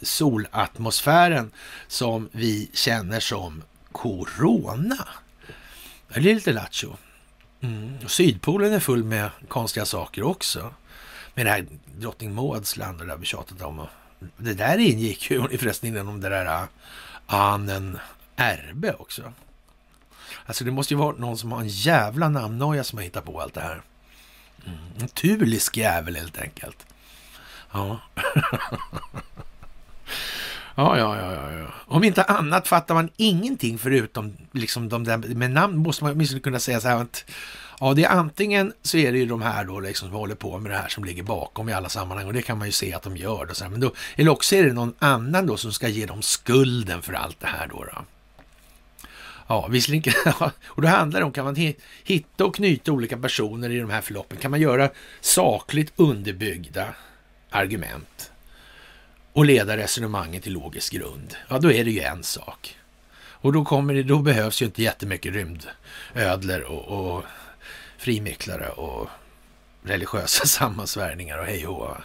solatmosfären som vi känner som corona. Det är lite lattjo. Mm. Sydpolen är full med konstiga saker också. Med det här drottning Mauds land och det där vi tjatat om. Det där ingick ju förresten inom det där Annen Anen Erbe också. Alltså det måste ju vara någon som har en jävla namnnoja som har hittat på allt det här. Mm. En tulisk jävel helt enkelt. Ja. ja, ja, ja, ja. Om inte annat fattar man ingenting förutom liksom de där med namn måste man åtminstone kunna säga så här att Ja, det är antingen så är det ju de här då liksom som håller på med det här som ligger bakom i alla sammanhang och det kan man ju se att de gör då, Så här. Men då, eller också är det någon annan då som ska ge dem skulden för allt det här då. då. Ja, visserligen, och då handlar det om, kan man hitta och knyta olika personer i de här förloppen? Kan man göra sakligt underbyggda argument och leda resonemanget till logisk grund? Ja, då är det ju en sak. Och då, kommer det, då behövs ju inte jättemycket rymdödlor och, och frimicklare och religiösa sammansvärjningar och hej och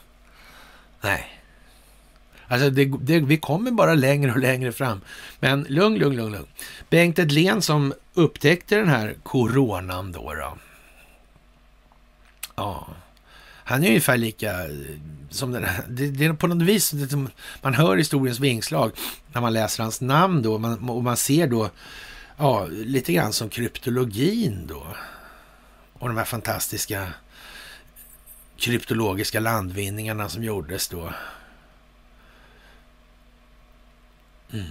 Nej. Alltså det, det, vi kommer bara längre och längre fram. Men lugn, lugn, lugn, lugn. Bengt Edlén som upptäckte den här coronan då. då. Ja, han är ungefär lika eh, som den. Det, det är på något vis det, man hör historiens vingslag när man läser hans namn då man, och man ser då ja, lite grann som kryptologin då och de här fantastiska kryptologiska landvinningarna som gjordes då. Mm.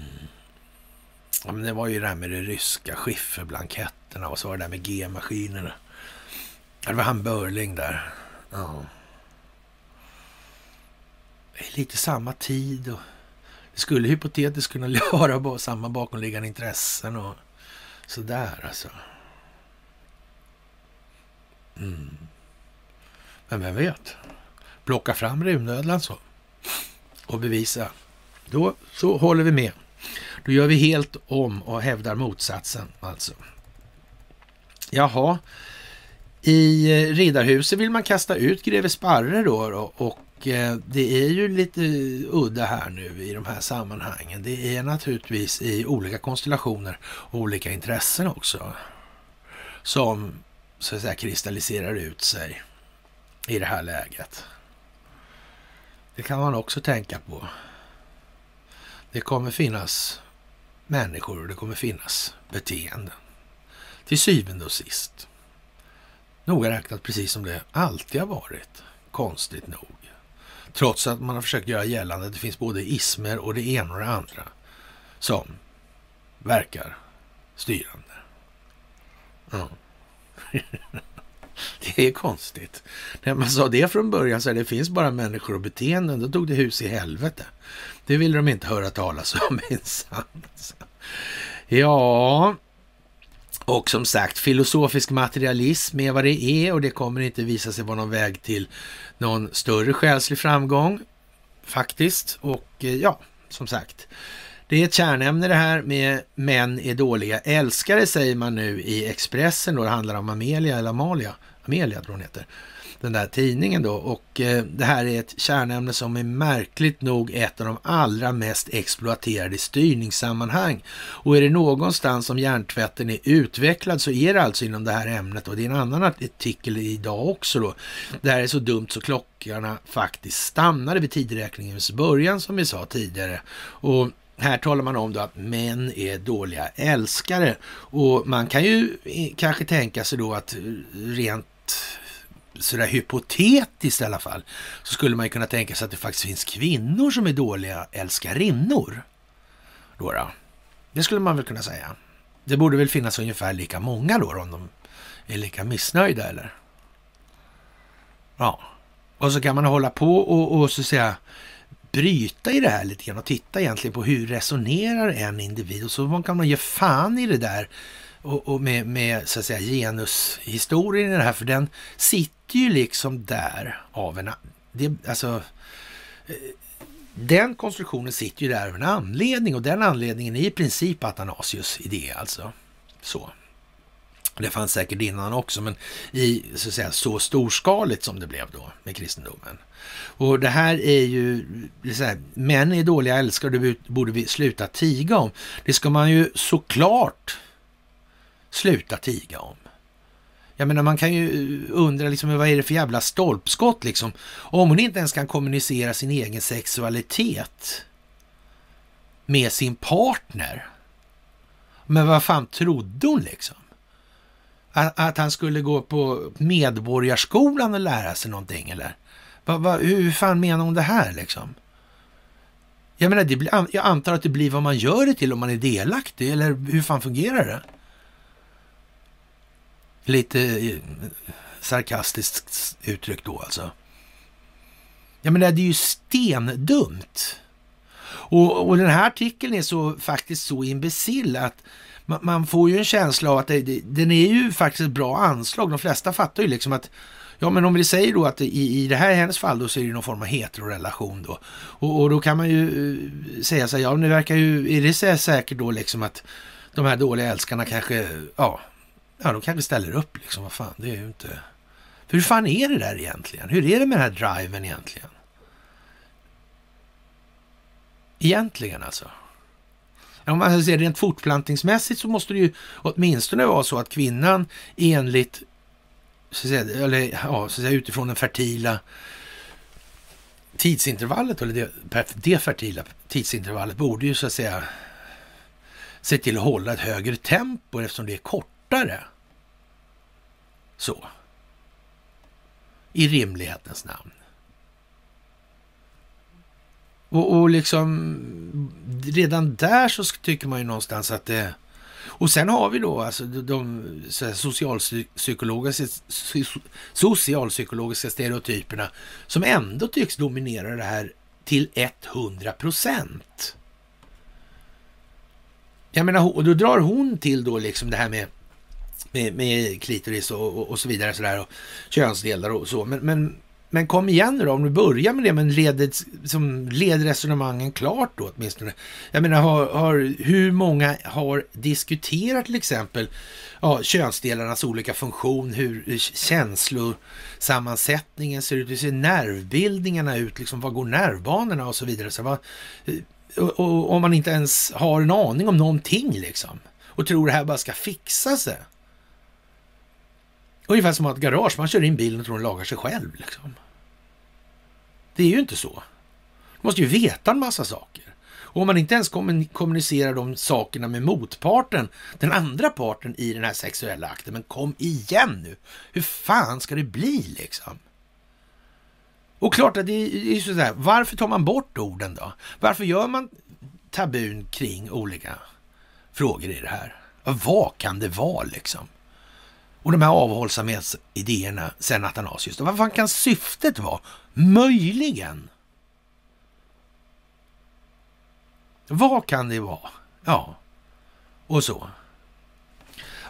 Ja, men det var ju det här med de ryska skifferblanketterna och så var det där med G-maskinerna. Ja, det var han Börling där. Ja. Det är lite samma tid och det skulle hypotetiskt kunna vara samma bakomliggande intressen och sådär alltså. Mm. Men vem vet? Plocka fram runödlan så och bevisa. Då så håller vi med. Då gör vi helt om och hävdar motsatsen alltså. Jaha, i eh, Riddarhuset vill man kasta ut greve Sparre då och eh, det är ju lite udda här nu i de här sammanhangen. Det är naturligtvis i olika konstellationer och olika intressen också som så att säga kristalliserar ut sig i det här läget. Det kan man också tänka på. det kommer finnas människor och det kommer finnas beteenden. Till syvende och sist. Noga räknat precis som det alltid har varit. Konstigt nog. Trots att man har försökt göra gällande att det finns både ismer och det ena och det andra som verkar styrande. Ja. Det är konstigt. När man sa det från början, så här, det finns bara människor och beteenden, då tog det hus i helvete. Det ville de inte höra talas om minsann. Ja, och som sagt, filosofisk materialism är vad det är och det kommer inte visa sig vara någon väg till någon större själslig framgång faktiskt. Och eh, ja, som sagt, det är ett kärnämne det här med män är dåliga älskare säger man nu i Expressen. Då det handlar om Amelia eller Amalia. Amelia tror hon heter. Den där tidningen då. Och eh, det här är ett kärnämne som är märkligt nog ett av de allra mest exploaterade i styrningssammanhang. Och är det någonstans som hjärntvätten är utvecklad så är det alltså inom det här ämnet. Och det är en annan artikel idag också då. Det här är så dumt så klockorna faktiskt stannade vid tidräkningens början som vi sa tidigare. Och här talar man om då att män är dåliga älskare och man kan ju kanske tänka sig då att rent sådär hypotetiskt i alla fall så skulle man ju kunna tänka sig att det faktiskt finns kvinnor som är dåliga älskarinnor. Då, då. Det skulle man väl kunna säga. Det borde väl finnas ungefär lika många då om de är lika missnöjda eller? Ja, och så kan man hålla på och, och så säga bryta i det här lite grann och titta egentligen på hur resonerar en individ och så kan man ge fan i det där och, och med, med, så att säga genushistorien i det här, för den sitter ju liksom där av en... Det, alltså, eh, den konstruktionen sitter ju där av en anledning och den anledningen är i princip Athanasius idé alltså. Så. Det fanns säkert innan också, men i så, att säga, så storskaligt som det blev då med kristendomen. Och det här är ju, så här, män är dåliga älskare, det borde vi sluta tiga om. Det ska man ju såklart sluta tiga om. Jag menar, man kan ju eh, undra liksom, vad är det för jävla stolpskott liksom? Om hon inte ens kan kommunicera sin egen sexualitet med sin partner. Men vad fan trodde hon liksom? Att, att han skulle gå på Medborgarskolan och lära sig någonting eller? Va, va, hur fan menar hon det här liksom? Jag menar, det blir, jag antar att det blir vad man gör det till om man är delaktig, eller hur fan fungerar det? Lite eh, sarkastiskt uttryckt då alltså. Ja men det är ju stendumt. Och, och den här artikeln är så faktiskt så imbecill att man, man, får ju en känsla av att det, det, den är ju faktiskt ett bra anslag. De flesta fattar ju liksom att Ja, men om vi säger då att i, i det här hennes fall då så är det någon form av heterorelation då. Och, och då kan man ju eh, säga så här, ja, nu verkar ju, är det säkert då liksom att de här dåliga älskarna kanske, ja, ja, de kanske ställer upp liksom. Vad fan, det är ju inte... För hur fan är det där egentligen? Hur är det med den här driven egentligen? Egentligen alltså. Om man säger rent fortplantningsmässigt så måste det ju åtminstone vara så att kvinnan enligt, så säga, eller ja, så säga, utifrån den fertila tidsintervallet, eller det, det fertila tidsintervallet, borde ju så att säga se till att hålla ett högre tempo eftersom det är kortare. Så. I rimlighetens namn. Och, och liksom redan där så tycker man ju någonstans att det... Och sen har vi då alltså de, de socialpsykologiska, socialpsykologiska stereotyperna som ändå tycks dominera det här till 100 procent. Jag menar, och då drar hon till då liksom det här med med, med klitoris och, och, och, så vidare, sådär, och könsdelar och så. Men, men, men kom igen nu då, om du börjar med det, men led, som led resonemangen klart då åtminstone. Jag menar, har, har, hur många har diskuterat till exempel ja, könsdelarnas olika funktion, hur känslosammansättningen ser ut, hur ser nervbildningarna ut, liksom, vad går nervbanorna och så vidare. Så vad, och, och, om man inte ens har en aning om någonting liksom och tror det här bara ska fixa sig. Ungefär som att ett garage, man kör in bilen och tror den lagar sig själv. Liksom. Det är ju inte så. Du måste ju veta en massa saker. Och om man inte ens kommunicerar de sakerna med motparten, den andra parten i den här sexuella akten, men kom igen nu! Hur fan ska det bli liksom? Och klart att det är sådär, varför tar man bort orden då? Varför gör man tabun kring olika frågor i det här? Vad kan det vara liksom? Och de här avhållsamhetsidéerna sen Athanasius, vad fan kan syftet vara? Möjligen Vad kan det vara? Ja, och så.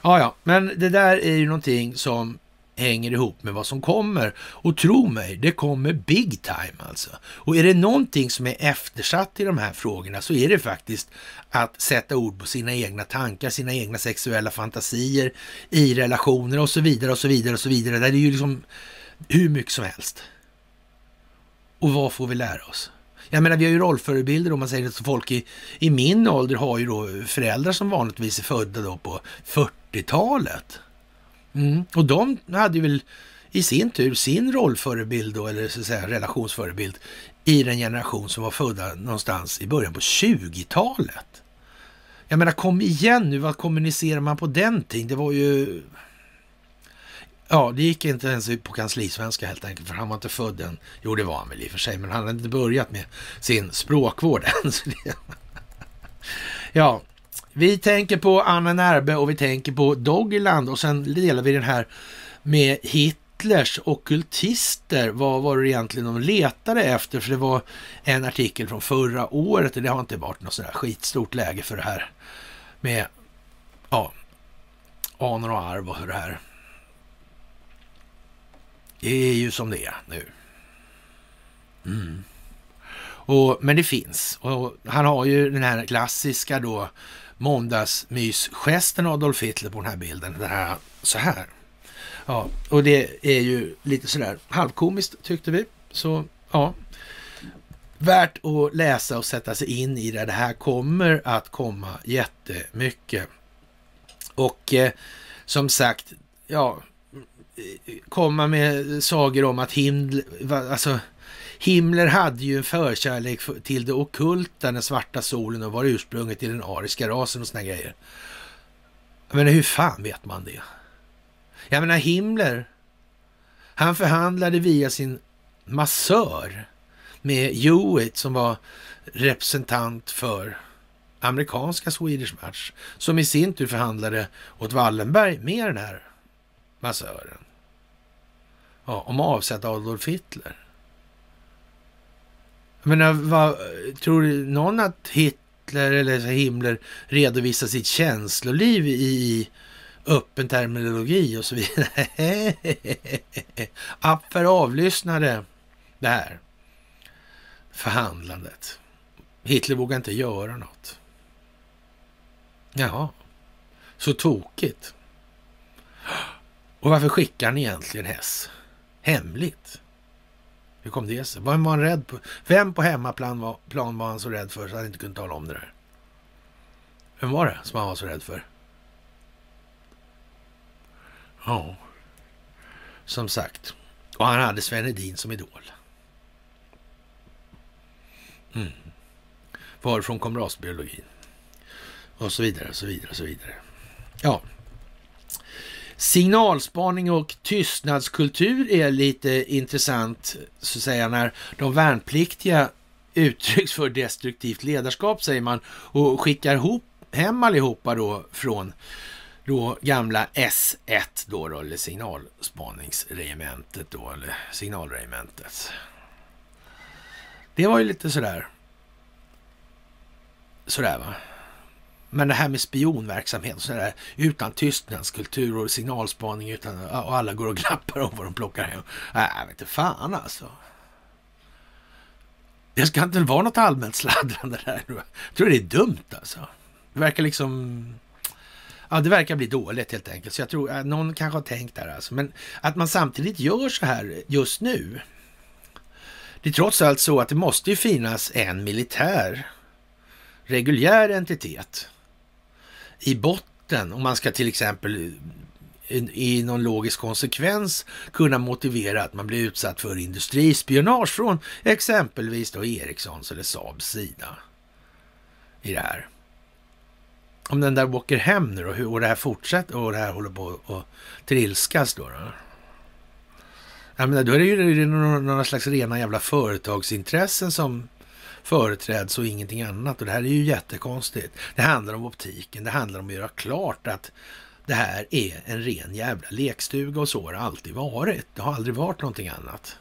Ja, ja, men det där är ju någonting som hänger ihop med vad som kommer. Och tro mig, det kommer big time alltså. Och är det någonting som är eftersatt i de här frågorna så är det faktiskt att sätta ord på sina egna tankar, sina egna sexuella fantasier i relationer och så vidare och så vidare och så vidare. Där det är ju liksom hur mycket som helst. Och vad får vi lära oss? Jag menar, vi har ju rollförebilder om man säger att folk i, i min ålder har ju då föräldrar som vanligtvis är födda då på 40-talet. Mm. Och de hade väl i sin tur sin rollförebild då, eller så att säga relationsförebild i den generation som var födda någonstans i början på 20-talet. Jag menar, kom igen nu, vad kommunicerar man på den tiden? Det var ju Ja, det gick inte ens på kanslisvenska helt enkelt, för han var inte född än. Jo, det var han väl i och för sig, men han hade inte börjat med sin språkvård än. ja, vi tänker på Anna Närbe och vi tänker på Doggerland och sen delar vi den här med Hitlers okultister. Vad var det egentligen de letade efter? För det var en artikel från förra året och det har inte varit något sådär skitstort läge för det här med ja, anor och arv och hur det här det är ju som det är nu. Mm. Och, men det finns. Och han har ju den här klassiska då måndagsmysgesten Adolf Hitler på den här bilden. Den här, så här. Ja, och det är ju lite sådär halvkomiskt tyckte vi. Så ja, värt att läsa och sätta sig in i det. Det här kommer att komma jättemycket. Och eh, som sagt, ja, eh, komma med sagor om att Himmler, alltså, Himmler hade ju en förkärlek till det okulta, den svarta solen och var ursprunget till den ariska rasen och såna grejer. Men hur fan vet man det? Jag menar Himmler, han förhandlade via sin massör med Hewitt som var representant för amerikanska Swedish Match, som i sin tur förhandlade åt Wallenberg med den här massören. Ja, om att avsätta Adolf Hitler. Jag menar, vad, tror någon att Hitler eller Himmler redovisar sitt känsloliv i öppen terminologi och så vidare? App för avlyssnade det här förhandlandet. Hitler vågar inte göra något. Jaha, så tokigt. Och varför skickar han egentligen Hess? Hemligt? Hur kom det sig? Vem var han rädd på? Vem på hemmaplan var, plan var han så rädd för så han inte kunde tala om det där? Vem var det som han var så rädd för? Ja, som sagt. Och han hade Sven Hedin som idol. Mm. Varifrån kom rasbiologin? Och så vidare, och så vidare, och så vidare. Ja, Signalspaning och tystnadskultur är lite intressant, så att säga, när de värnpliktiga uttrycks för destruktivt ledarskap, säger man, och skickar ihop, hem allihopa då från då gamla S1 då, då eller signalspaningsregementet då, eller signalregementet. Det var ju lite sådär, sådär va. Men det här med spionverksamhet och sådär, utan tystnadskultur och signalspaning utan, och alla går och glappar om vad de plockar hem. Nej, jag vet inte fan alltså. Det ska inte vara något allmänt sladdrande där. Jag tror det är dumt alltså. Det verkar liksom... Ja, det verkar bli dåligt helt enkelt. Så jag tror att någon kanske har tänkt där alltså. Men att man samtidigt gör så här just nu. Det är trots allt så att det måste ju finnas en militär reguljär entitet i botten om man ska till exempel eh, i någon logisk konsekvens kunna motivera att man blir utsatt för industrispionage från exempelvis då Ericssons eller Saabs sida. i det här. Om den där åker hem nu och, och det här fortsätter och det här håller på att trilskas då. då. Jag menar, då är det ju några slags rena jävla företagsintressen som företräds och ingenting annat. Och det här är ju jättekonstigt. Det handlar om optiken, det handlar om att göra klart att det här är en ren jävla lekstuga och så har det alltid varit. Det har aldrig varit någonting annat.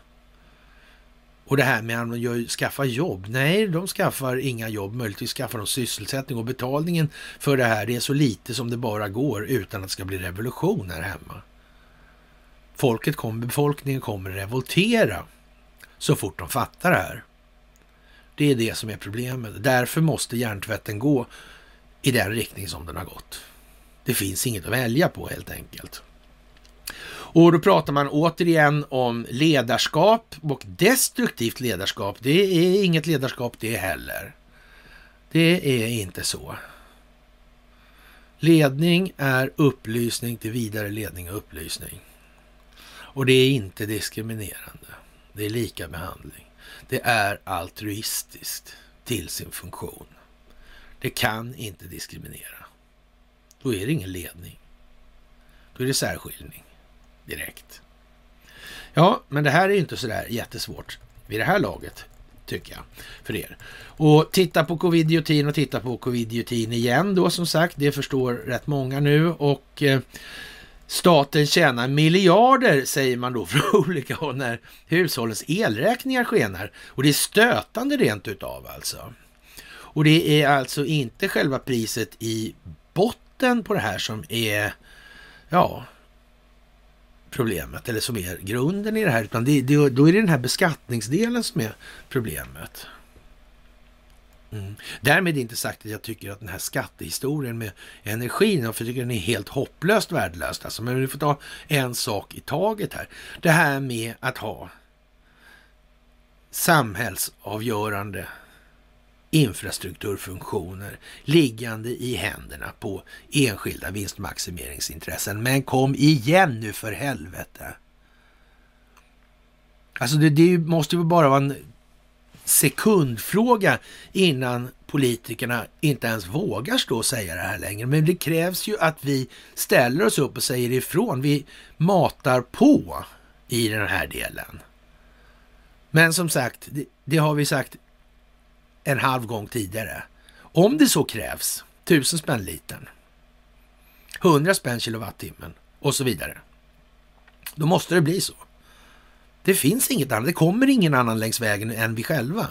Och det här med att de skaffar jobb. Nej, de skaffar inga jobb. Möjligtvis skaffar de sysselsättning och betalningen för det här det är så lite som det bara går utan att det ska bli revolution här hemma. Folket kommer, befolkningen kommer revoltera så fort de fattar det här. Det är det som är problemet. Därför måste hjärntvätten gå i den riktning som den har gått. Det finns inget att välja på helt enkelt. Och då pratar man återigen om ledarskap och destruktivt ledarskap. Det är inget ledarskap det heller. Det är inte så. Ledning är upplysning till vidare ledning och upplysning. Och det är inte diskriminerande. Det är lika behandling. Det är altruistiskt till sin funktion. Det kan inte diskriminera. Då är det ingen ledning. Då är det särskiljning direkt. Ja, men det här är inte sådär jättesvårt vid det här laget, tycker jag, för er. Och titta på covid och titta på covid igen då som sagt. Det förstår rätt många nu och eh, Staten tjänar miljarder, säger man då från olika håll när hushållens elräkningar skenar. Och det är stötande rent utav alltså. Och det är alltså inte själva priset i botten på det här som är, ja, problemet eller som är grunden i det här, utan det, det, då är det den här beskattningsdelen som är problemet. Mm. Därmed inte sagt att jag tycker att den här skattehistorien med energin, jag tycker den är helt hopplöst värdelös. Alltså, men vi får ta en sak i taget här. Det här med att ha samhällsavgörande infrastrukturfunktioner liggande i händerna på enskilda vinstmaximeringsintressen. Men kom igen nu för helvete! Alltså det, det måste ju bara vara en sekundfråga innan politikerna inte ens vågar stå och säga det här längre. Men det krävs ju att vi ställer oss upp och säger ifrån. Vi matar på i den här delen. Men som sagt, det, det har vi sagt en halv gång tidigare. Om det så krävs, tusen spänn litern, hundra spänn kilowattimmen och så vidare. Då måste det bli så. Det finns inget annat. Det kommer ingen annan längs vägen än vi själva.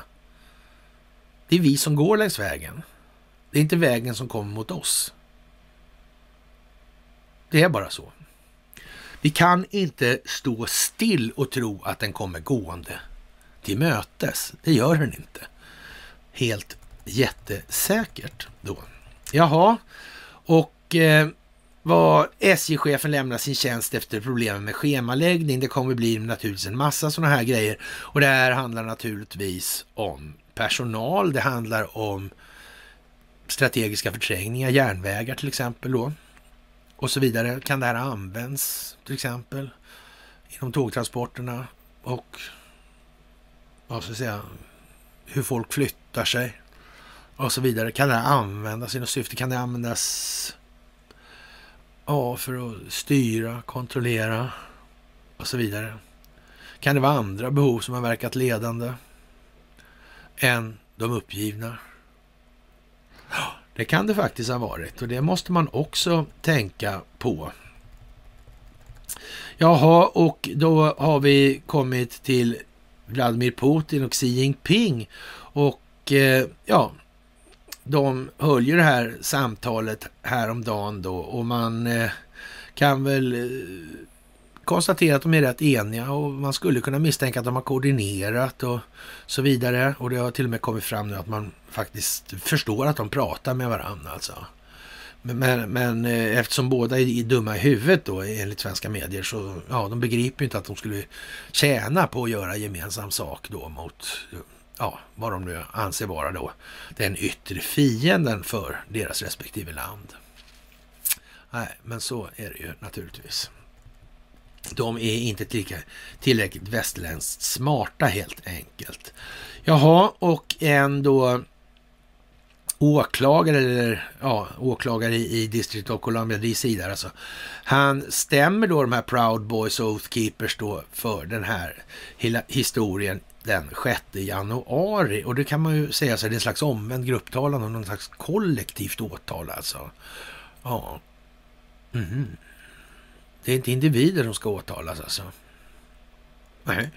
Det är vi som går längs vägen. Det är inte vägen som kommer mot oss. Det är bara så. Vi kan inte stå still och tro att den kommer gående till mötes. Det gör den inte. Helt jättesäkert då. Jaha, och eh, var SJ-chefen lämnar sin tjänst efter problemen med schemaläggning. Det kommer bli naturligtvis en massa sådana här grejer. Och det här handlar naturligtvis om personal. Det handlar om strategiska förträngningar, järnvägar till exempel då. Och så vidare. Kan det här användas till exempel inom tågtransporterna och vad ska jag säga, hur folk flyttar sig och så vidare. Kan det här användas i något syfte? Kan det användas Ja, för att styra, kontrollera och så vidare. Kan det vara andra behov som har verkat ledande än de uppgivna? Det kan det faktiskt ha varit och det måste man också tänka på. Jaha, och då har vi kommit till Vladimir Putin och Xi Jinping. Och eh, ja, de höll ju det här samtalet häromdagen då och man eh, kan väl eh, konstatera att de är rätt eniga och man skulle kunna misstänka att de har koordinerat och så vidare. Och det har till och med kommit fram nu att man faktiskt förstår att de pratar med varandra alltså. Men, men, men eh, eftersom båda är dumma i huvudet då enligt svenska medier så ja, de begriper ju inte att de skulle tjäna på att göra gemensam sak då mot ja, vad de nu anser vara då den yttre fienden för deras respektive land. Nej, men så är det ju naturligtvis. De är inte lika, tillräckligt västerländskt smarta helt enkelt. Jaha, och en då åklagare, eller ja, åklagare i, i District of Columbia, DC där alltså. Han stämmer då de här Proud Boys och Oath Keepers då för den här historien den 6 januari. Och det kan man ju säga så det är en slags omvänd grupptalan och någon slags kollektivt åtal alltså. Ja. Mm. Det är inte individer som ska åtalas alltså. Nej.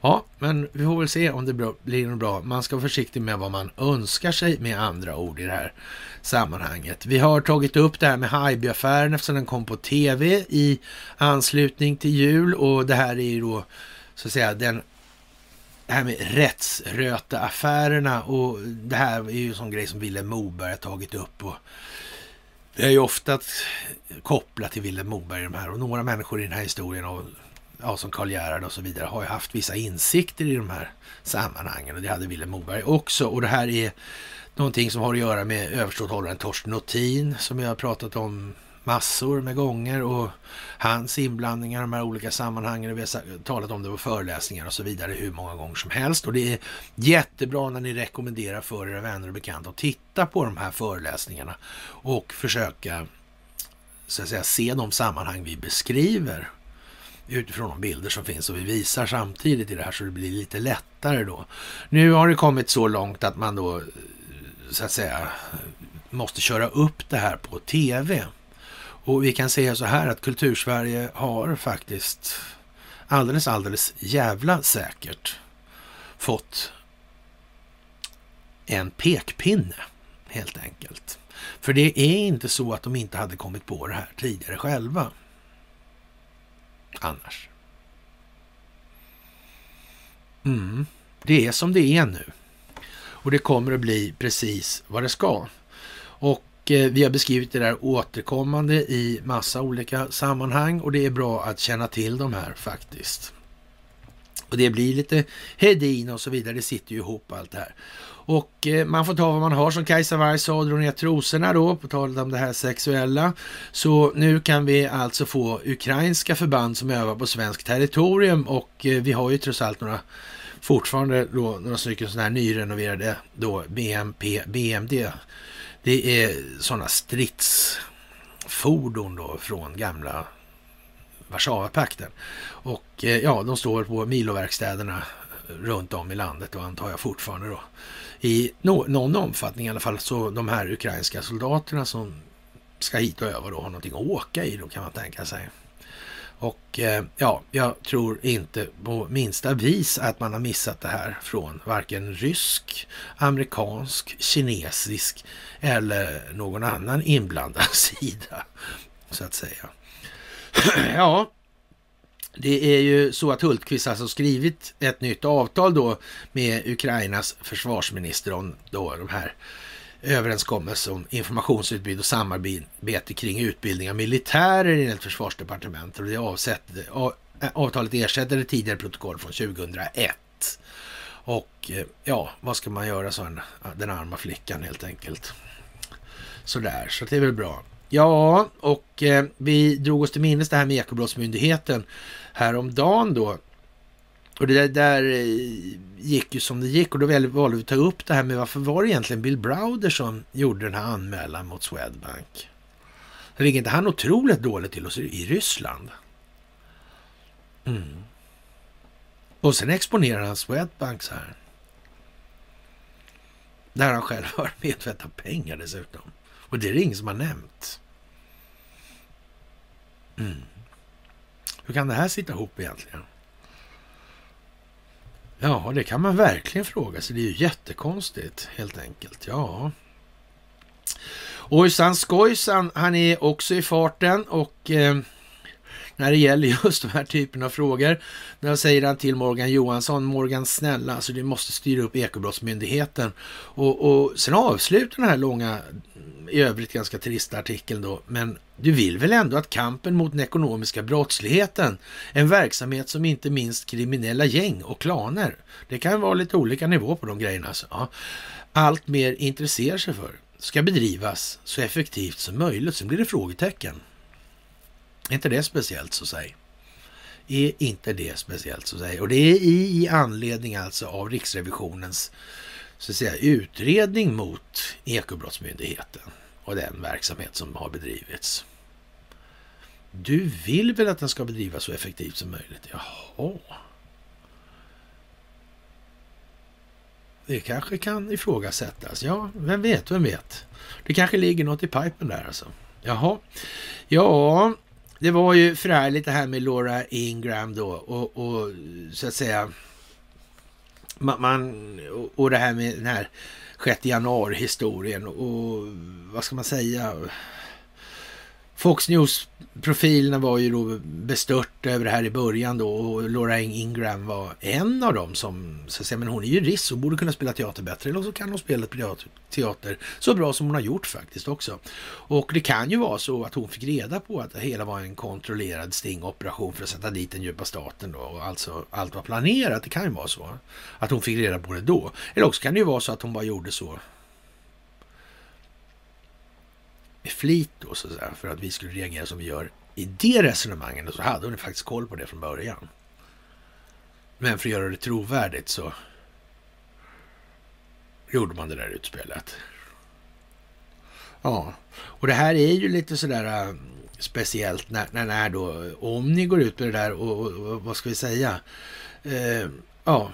Ja, men vi får väl se om det blir något bra. Man ska vara försiktig med vad man önskar sig med andra ord i det här sammanhanget. Vi har tagit upp det här med Haijby-affären eftersom den kom på tv i anslutning till jul och det här är ju då så att säga den det här med rättsröta-affärerna och det här är ju en sån grej som Vilhelm Moberg har tagit upp. Och det är ju ofta kopplat till Vilhelm Moberg de här och några människor i den här historien och ja, som Karl Gerhard och så vidare, har ju haft vissa insikter i de här sammanhangen och det hade Vilhelm Moberg också. Och det här är någonting som har att göra med överståthållaren Torsten Nothin som jag har pratat om massor med gånger och hans inblandningar i de här olika sammanhangen. Vi har talat om det på föreläsningar och så vidare hur många gånger som helst. Och det är jättebra när ni rekommenderar för era vänner och bekanta att titta på de här föreläsningarna och försöka så att säga, se de sammanhang vi beskriver utifrån de bilder som finns och vi visar samtidigt i det här så det blir lite lättare då. Nu har det kommit så långt att man då så att säga måste köra upp det här på tv. Och vi kan säga så här att Kultursverige har faktiskt alldeles, alldeles jävla säkert fått en pekpinne helt enkelt. För det är inte så att de inte hade kommit på det här tidigare själva annars. Mm. Det är som det är nu. Och det kommer att bli precis vad det ska. Och Eh, vi har beskrivit det där återkommande i massa olika sammanhang och det är bra att känna till de här faktiskt. Och det blir lite Hedin och så vidare, det sitter ju ihop allt det här. Och eh, man får ta vad man har som Kajsa Warg sa och dra ner trosorna då, på tal om det här sexuella. Så nu kan vi alltså få ukrainska förband som övar på svenskt territorium och eh, vi har ju trots allt några fortfarande då några stycken sådana här nyrenoverade då BMP, BMD. Det är sådana stridsfordon då från gamla Warszawapakten. Och eh, ja, de står på miloverkstäderna runt om i landet och antar jag fortfarande då i no, någon omfattning i alla fall, så de här ukrainska soldaterna som ska hit och öva då har någonting att åka i då kan man tänka sig. Och eh, ja, jag tror inte på minsta vis att man har missat det här från varken rysk, amerikansk, kinesisk eller någon annan inblandad sida, så att säga. ja, det är ju så att Hultqvist alltså skrivit ett nytt avtal då med Ukrainas försvarsminister om då de här överenskommelse om informationsutbyte och samarbete kring utbildning av militärer enligt försvarsdepartementet. Och det avsett, avtalet ersätter det tidigare protokoll från 2001. Och eh, ja, vad ska man göra, sa ah, den arma flickan helt enkelt. Sådär, så det är väl bra. Ja, och eh, vi drog oss till minnes det här med Ekobrottsmyndigheten häromdagen då. Och det där, där, eh, gick ju som det gick och då valde vi att ta upp det här med varför var det egentligen Bill Browder som gjorde den här anmälan mot Swedbank? Ligger inte han otroligt dåligt till oss i Ryssland? Mm. Och sen exponerar han Swedbank så här. Där han själv har medvetet pengar dessutom. Och det är det ingen som har nämnt. Mm. Hur kan det här sitta ihop egentligen? Ja, det kan man verkligen fråga sig. Det är ju jättekonstigt helt enkelt. Ja. Ojsan Skojsan, han är också i farten och eh, när det gäller just de här typen av frågor. Då säger han till Morgan Johansson, Morgan snälla, alltså du måste styra upp Ekobrottsmyndigheten. Och, och sen avslutar den här långa, i övrigt ganska trista artikeln då, men du vill väl ändå att kampen mot den ekonomiska brottsligheten, en verksamhet som inte minst kriminella gäng och klaner, det kan vara lite olika nivå på de grejerna, alltså, ja, allt mer intresserar sig för, ska bedrivas så effektivt som möjligt. Sen blir det frågetecken. Är inte det speciellt så säg? Är inte det speciellt så säg? Och det är i, i anledning alltså av Riksrevisionens så att säga, utredning mot Ekobrottsmyndigheten och den verksamhet som har bedrivits. Du vill väl att den ska bedrivas så effektivt som möjligt? Jaha. Det kanske kan ifrågasättas. Ja, vem vet, vem vet. Det kanske ligger något i pipen där alltså. Jaha. Ja, det var ju förhärligt det här med Laura Ingram då och, och så att säga man, man, och det här med den här 6 januari-historien och vad ska man säga? Fox News-profilerna var ju då bestört över det här i början då och Laura Ingram var en av dem som, så att säga, men hon är jurist och borde kunna spela teater bättre eller så kan hon spela teater så bra som hon har gjort faktiskt också. Och det kan ju vara så att hon fick reda på att det hela var en kontrollerad stingoperation för att sätta dit den djupa staten då och alltså allt var planerat. Det kan ju vara så att hon fick reda på det då. Eller också kan det ju vara så att hon bara gjorde så med flit då, så att säga, för att vi skulle reagera som vi gör i det resonemanget. Så hade hon faktiskt koll på det från början. Men för att göra det trovärdigt så gjorde man det där utspelet. Ja, och det här är ju lite sådär äh, speciellt när, när, när då, om ni går ut med det där och, och, och vad ska vi säga? Eh, ja,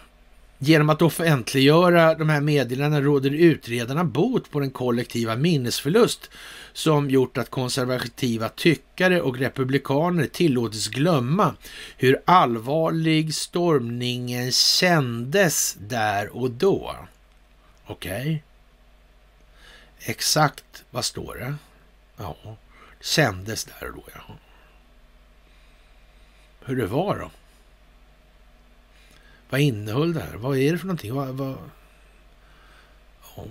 Genom att offentliggöra de här meddelandena råder utredarna bot på den kollektiva minnesförlust som gjort att konservativa tyckare och republikaner tillåtits glömma hur allvarlig stormningen kändes där och då. Okej. Okay. Exakt vad står det? Ja, kändes där och då, ja. Hur det var då? Vad innehöll det här? Vad är det för någonting? Vad, vad... Ja.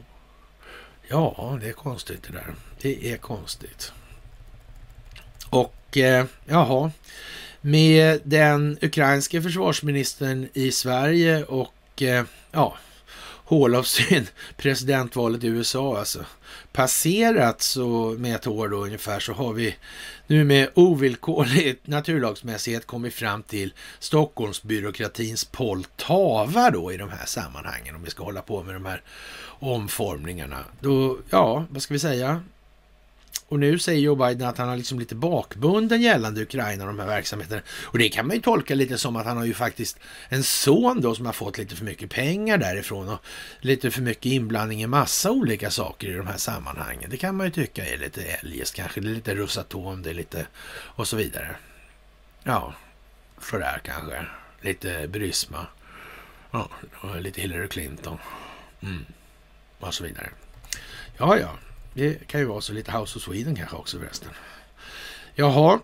ja, det är konstigt det där. Det är konstigt. Och eh, jaha, med den ukrainske försvarsministern i Sverige och eh, ja, hålavsyn presidentvalet i USA alltså passerat så med ett år då ungefär så har vi nu med ovillkorlig naturlagsmässighet kommit fram till Stockholmsbyråkratins Poltava då i de här sammanhangen om vi ska hålla på med de här omformningarna. Då, ja, vad ska vi säga? Och nu säger Joe Biden att han har liksom lite bakbunden gällande Ukraina och de här verksamheterna. Och det kan man ju tolka lite som att han har ju faktiskt en son då som har fått lite för mycket pengar därifrån och lite för mycket inblandning i massa olika saker i de här sammanhangen. Det kan man ju tycka är lite eljest kanske. Det är lite Rosatom, det är lite och så vidare. Ja, sådär kanske. Lite Brysma. Ja, lite Hillary Clinton. Mm. Och så vidare. Ja, ja. Det kan ju vara så lite House of Sweden kanske också förresten. Jaha,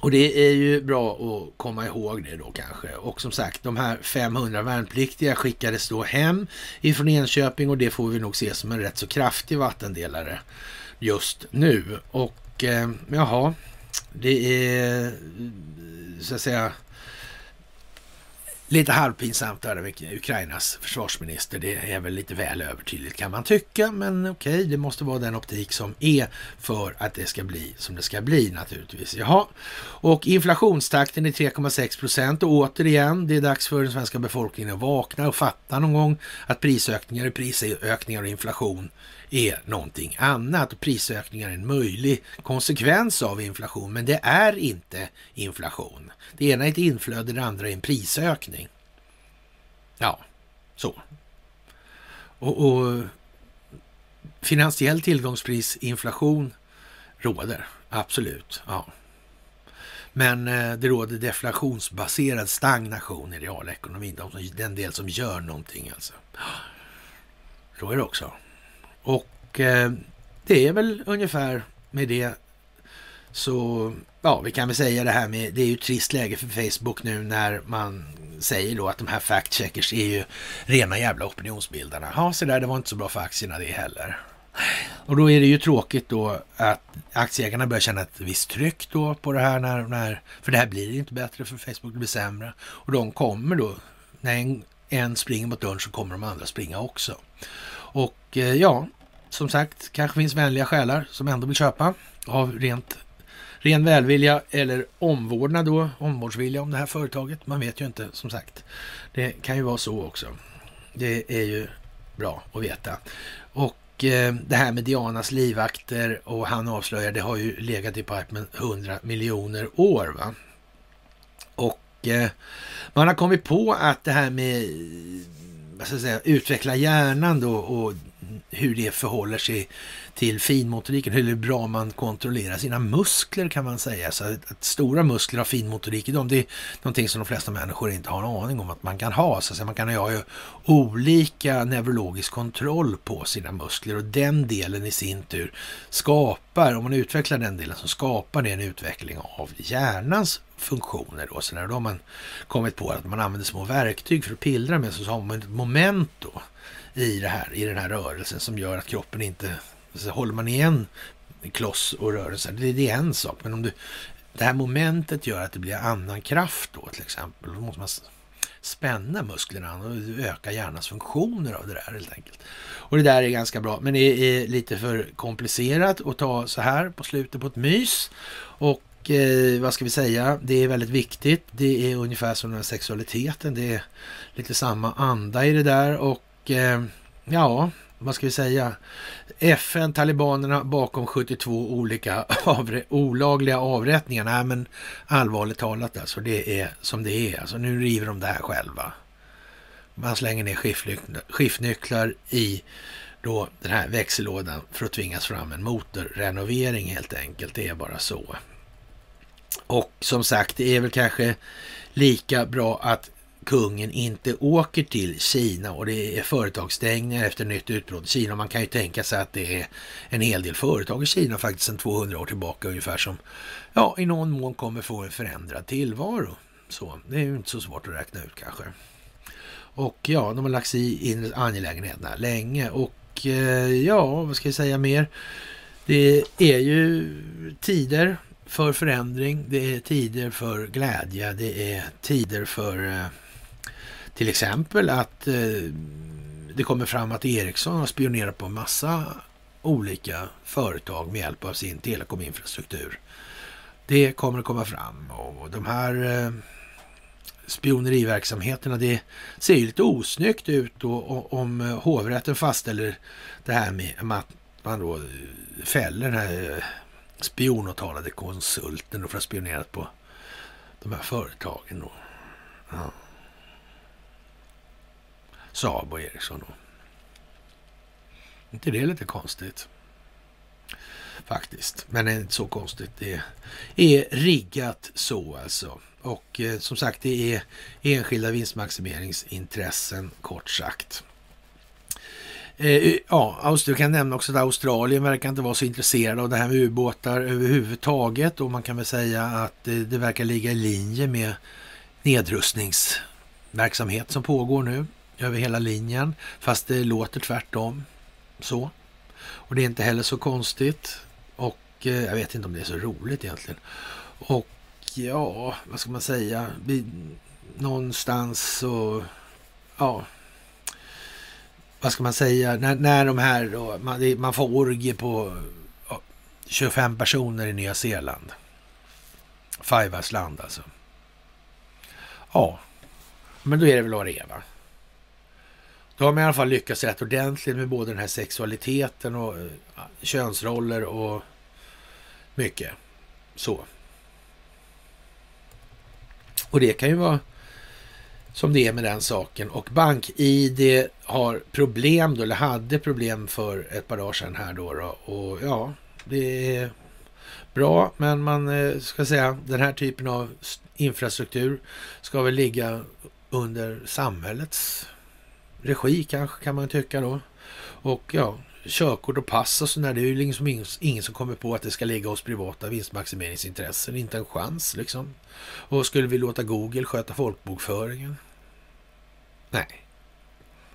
och det är ju bra att komma ihåg det då kanske. Och som sagt, de här 500 värnpliktiga skickades då hem ifrån Enköping och det får vi nog se som en rätt så kraftig vattendelare just nu. Och eh, jaha, det är så att säga Lite halvpinsamt där med Ukrainas försvarsminister. Det är väl lite väl övertydligt kan man tycka, men okej, okay, det måste vara den optik som är för att det ska bli som det ska bli naturligtvis. Jaha, och inflationstakten är 3,6 procent och återigen, det är dags för den svenska befolkningen att vakna och fatta någon gång att prisökningar, är prisökningar och inflation är någonting annat och prisökningar är en möjlig konsekvens av inflation, men det är inte inflation. Det ena är ett inflöde, det andra är en prisökning. Ja, så. Och, och finansiell tillgångsprisinflation råder, absolut. Ja. Men eh, det råder deflationsbaserad stagnation i realekonomin, den del som gör någonting alltså. Så är det också. Och eh, det är väl ungefär med det så, ja, vi kan väl säga det här med, det är ju ett trist läge för Facebook nu när man säger då att de här fact-checkers är ju rena jävla opinionsbildarna. Ja, så där, det var inte så bra för aktierna det heller. Och då är det ju tråkigt då att aktieägarna börjar känna ett visst tryck då på det här när, när för det här blir inte bättre för Facebook, det blir sämre. Och de kommer då, när en, en springer mot dörren så kommer de andra springa också. Och eh, ja, som sagt, kanske finns vänliga själar som ändå vill köpa av rent ren välvilja eller omvårdnad då, omvårdsvilja om det här företaget. Man vet ju inte som sagt. Det kan ju vara så också. Det är ju bra att veta. Och eh, det här med Dianas livvakter och han avslöjar, det har ju legat i pipen 100 miljoner år. va. Och eh, man har kommit på att det här med så att säga, utveckla hjärnan då och hur det förhåller sig till finmotoriken, hur bra man kontrollerar sina muskler kan man säga. Så att, att stora muskler har finmotorik i dem, det är någonting som de flesta människor inte har en aning om att man kan ha. Så att man kan ha ju olika neurologisk kontroll på sina muskler och den delen i sin tur skapar, om man utvecklar den delen, så skapar det en utveckling av hjärnans funktioner. Då, så när då har man kommit på att man använder små verktyg för att pillra med, så har man ett moment då i, det här, i den här rörelsen som gör att kroppen inte... Så håller man igen kloss och rörelse, det, det är en sak. Men om du, det här momentet gör att det blir annan kraft då till exempel. Då måste man spänna musklerna och öka hjärnans funktioner av det där helt enkelt. Och det där är ganska bra, men det är lite för komplicerat att ta så här på slutet på ett mys. Och eh, vad ska vi säga, det är väldigt viktigt. Det är ungefär som den här sexualiteten. Det är lite samma anda i det där och och eh, ja, vad ska vi säga? FN, talibanerna bakom 72 olika avre olagliga avrättningar. Nej, men allvarligt talat alltså, det är som det är. Alltså, nu river de det här själva. Man slänger ner skiftnycklar i då den här växellådan för att tvingas fram en motorrenovering helt enkelt. Det är bara så. Och som sagt, det är väl kanske lika bra att kungen inte åker till Kina och det är företagsstängningar efter nytt utbrott i Kina. Man kan ju tänka sig att det är en hel del företag i Kina faktiskt sedan 200 år tillbaka ungefär som ja, i någon mån kommer få en förändrad tillvaro. Så det är ju inte så svårt att räkna ut kanske. Och ja, de har lagt sig i inre angelägenheterna länge och eh, ja, vad ska jag säga mer? Det är ju tider för förändring, det är tider för glädje, det är tider för eh, till exempel att eh, det kommer fram att Ericsson har spionerat på massa olika företag med hjälp av sin telekominfrastruktur. Det kommer att komma fram och de här eh, spioneriverksamheterna, det ser ju lite osnyggt ut och, om hovrätten fastställer det här med att man då fäller den här eh, spionåtalade konsulten för att ha spionerat på de här företagen. Då. Ja. Saab och Ericsson. Är inte det lite konstigt? Faktiskt, men det är inte så konstigt. Det är riggat så alltså. Och eh, som sagt, det är enskilda vinstmaximeringsintressen kort sagt. Eh, eh ja, du kan nämna också att Australien verkar inte vara så intresserade av det här med ubåtar överhuvudtaget och man kan väl säga att eh, det verkar ligga i linje med nedrustningsverksamhet som pågår nu över hela linjen, fast det låter tvärtom så. Och det är inte heller så konstigt och eh, jag vet inte om det är så roligt egentligen. Och ja, vad ska man säga? Vi, någonstans så, ja, vad ska man säga, när, när de här då, man, man får orgie på 25 personer i Nya Zeeland. Fivas land alltså. Ja, men då är det väl vad det är va? Då har man i alla fall lyckats rätt ordentligt med både den här sexualiteten och eh, könsroller och mycket så. Och det kan ju vara som det är med den saken. Och BankID har problem då, eller hade problem för ett par dagar sedan här då. då. Och ja, det är bra, men man eh, ska säga den här typen av infrastruktur ska väl ligga under samhällets regi kanske kan man tycka då. Och ja, körkort och pass och sådär, det är ju liksom ingen, ingen som kommer på att det ska ligga hos privata vinstmaximeringsintressen. Inte en chans liksom. Och skulle vi låta Google sköta folkbokföringen? Nej.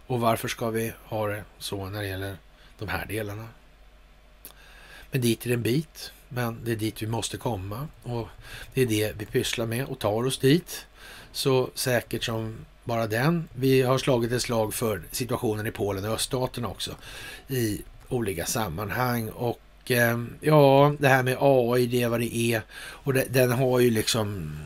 Och varför ska vi ha det så när det gäller de här delarna? Men dit är det en bit. Men det är dit vi måste komma och det är det vi pysslar med och tar oss dit så säkert som bara den. Vi har slagit ett slag för situationen i Polen och öststaterna också i olika sammanhang. Och ehm, ja, det här med AI, det är vad det är. Och det, den har ju liksom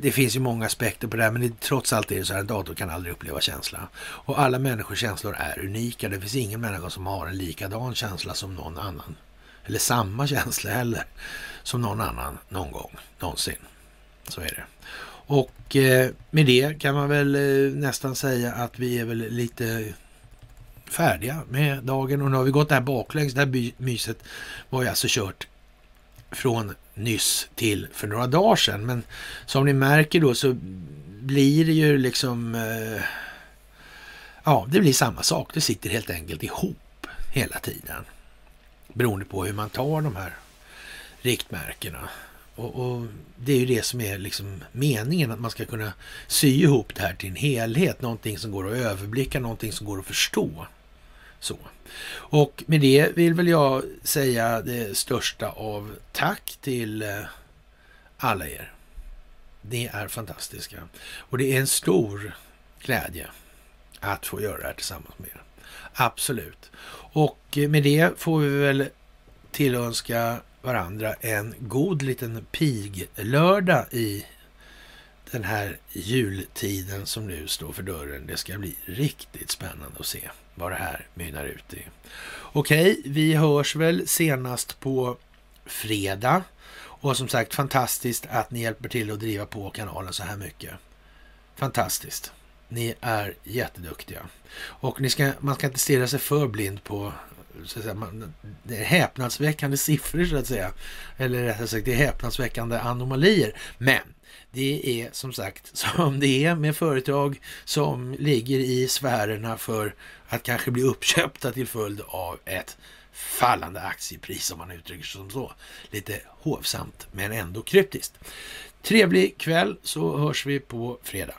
det finns ju många aspekter på det här, men det, trots allt är det så här, en dator kan aldrig uppleva känsla. Och alla människors känslor är unika. Det finns ingen människa som har en likadan känsla som någon annan. Eller samma känsla heller, som någon annan någon gång, någonsin. Så är det. Och eh, med det kan man väl eh, nästan säga att vi är väl lite färdiga med dagen och nu har vi gått det här baklänges. Det här myset var ju alltså kört från nyss till för några dagar sedan. Men som ni märker då så blir det ju liksom... Eh, ja, det blir samma sak. Det sitter helt enkelt ihop hela tiden. Beroende på hur man tar de här riktmärkena. Och, och, det är ju det som är liksom meningen, att man ska kunna sy ihop det här till en helhet. Någonting som går att överblicka, någonting som går att förstå. Så. Och med det vill väl jag säga det största av tack till eh, alla er. Det är fantastiska. Och det är en stor glädje att få göra det här tillsammans med er. Absolut. Och eh, med det får vi väl tillönska varandra en god liten piglördag i den här jultiden som nu står för dörren. Det ska bli riktigt spännande att se vad det här mynnar ut i. Okej, vi hörs väl senast på fredag. Och som sagt, fantastiskt att ni hjälper till att driva på kanalen så här mycket. Fantastiskt. Ni är jätteduktiga. Och ni ska, man ska inte stirra sig för blind på så att säga, man, det är häpnadsväckande siffror så att säga. Eller rättare sagt, det är häpnadsväckande anomalier. Men det är som sagt som det är med företag som ligger i sfärerna för att kanske bli uppköpta till följd av ett fallande aktiepris om man uttrycker sig som så. Lite hovsamt men ändå kryptiskt. Trevlig kväll så hörs vi på fredag.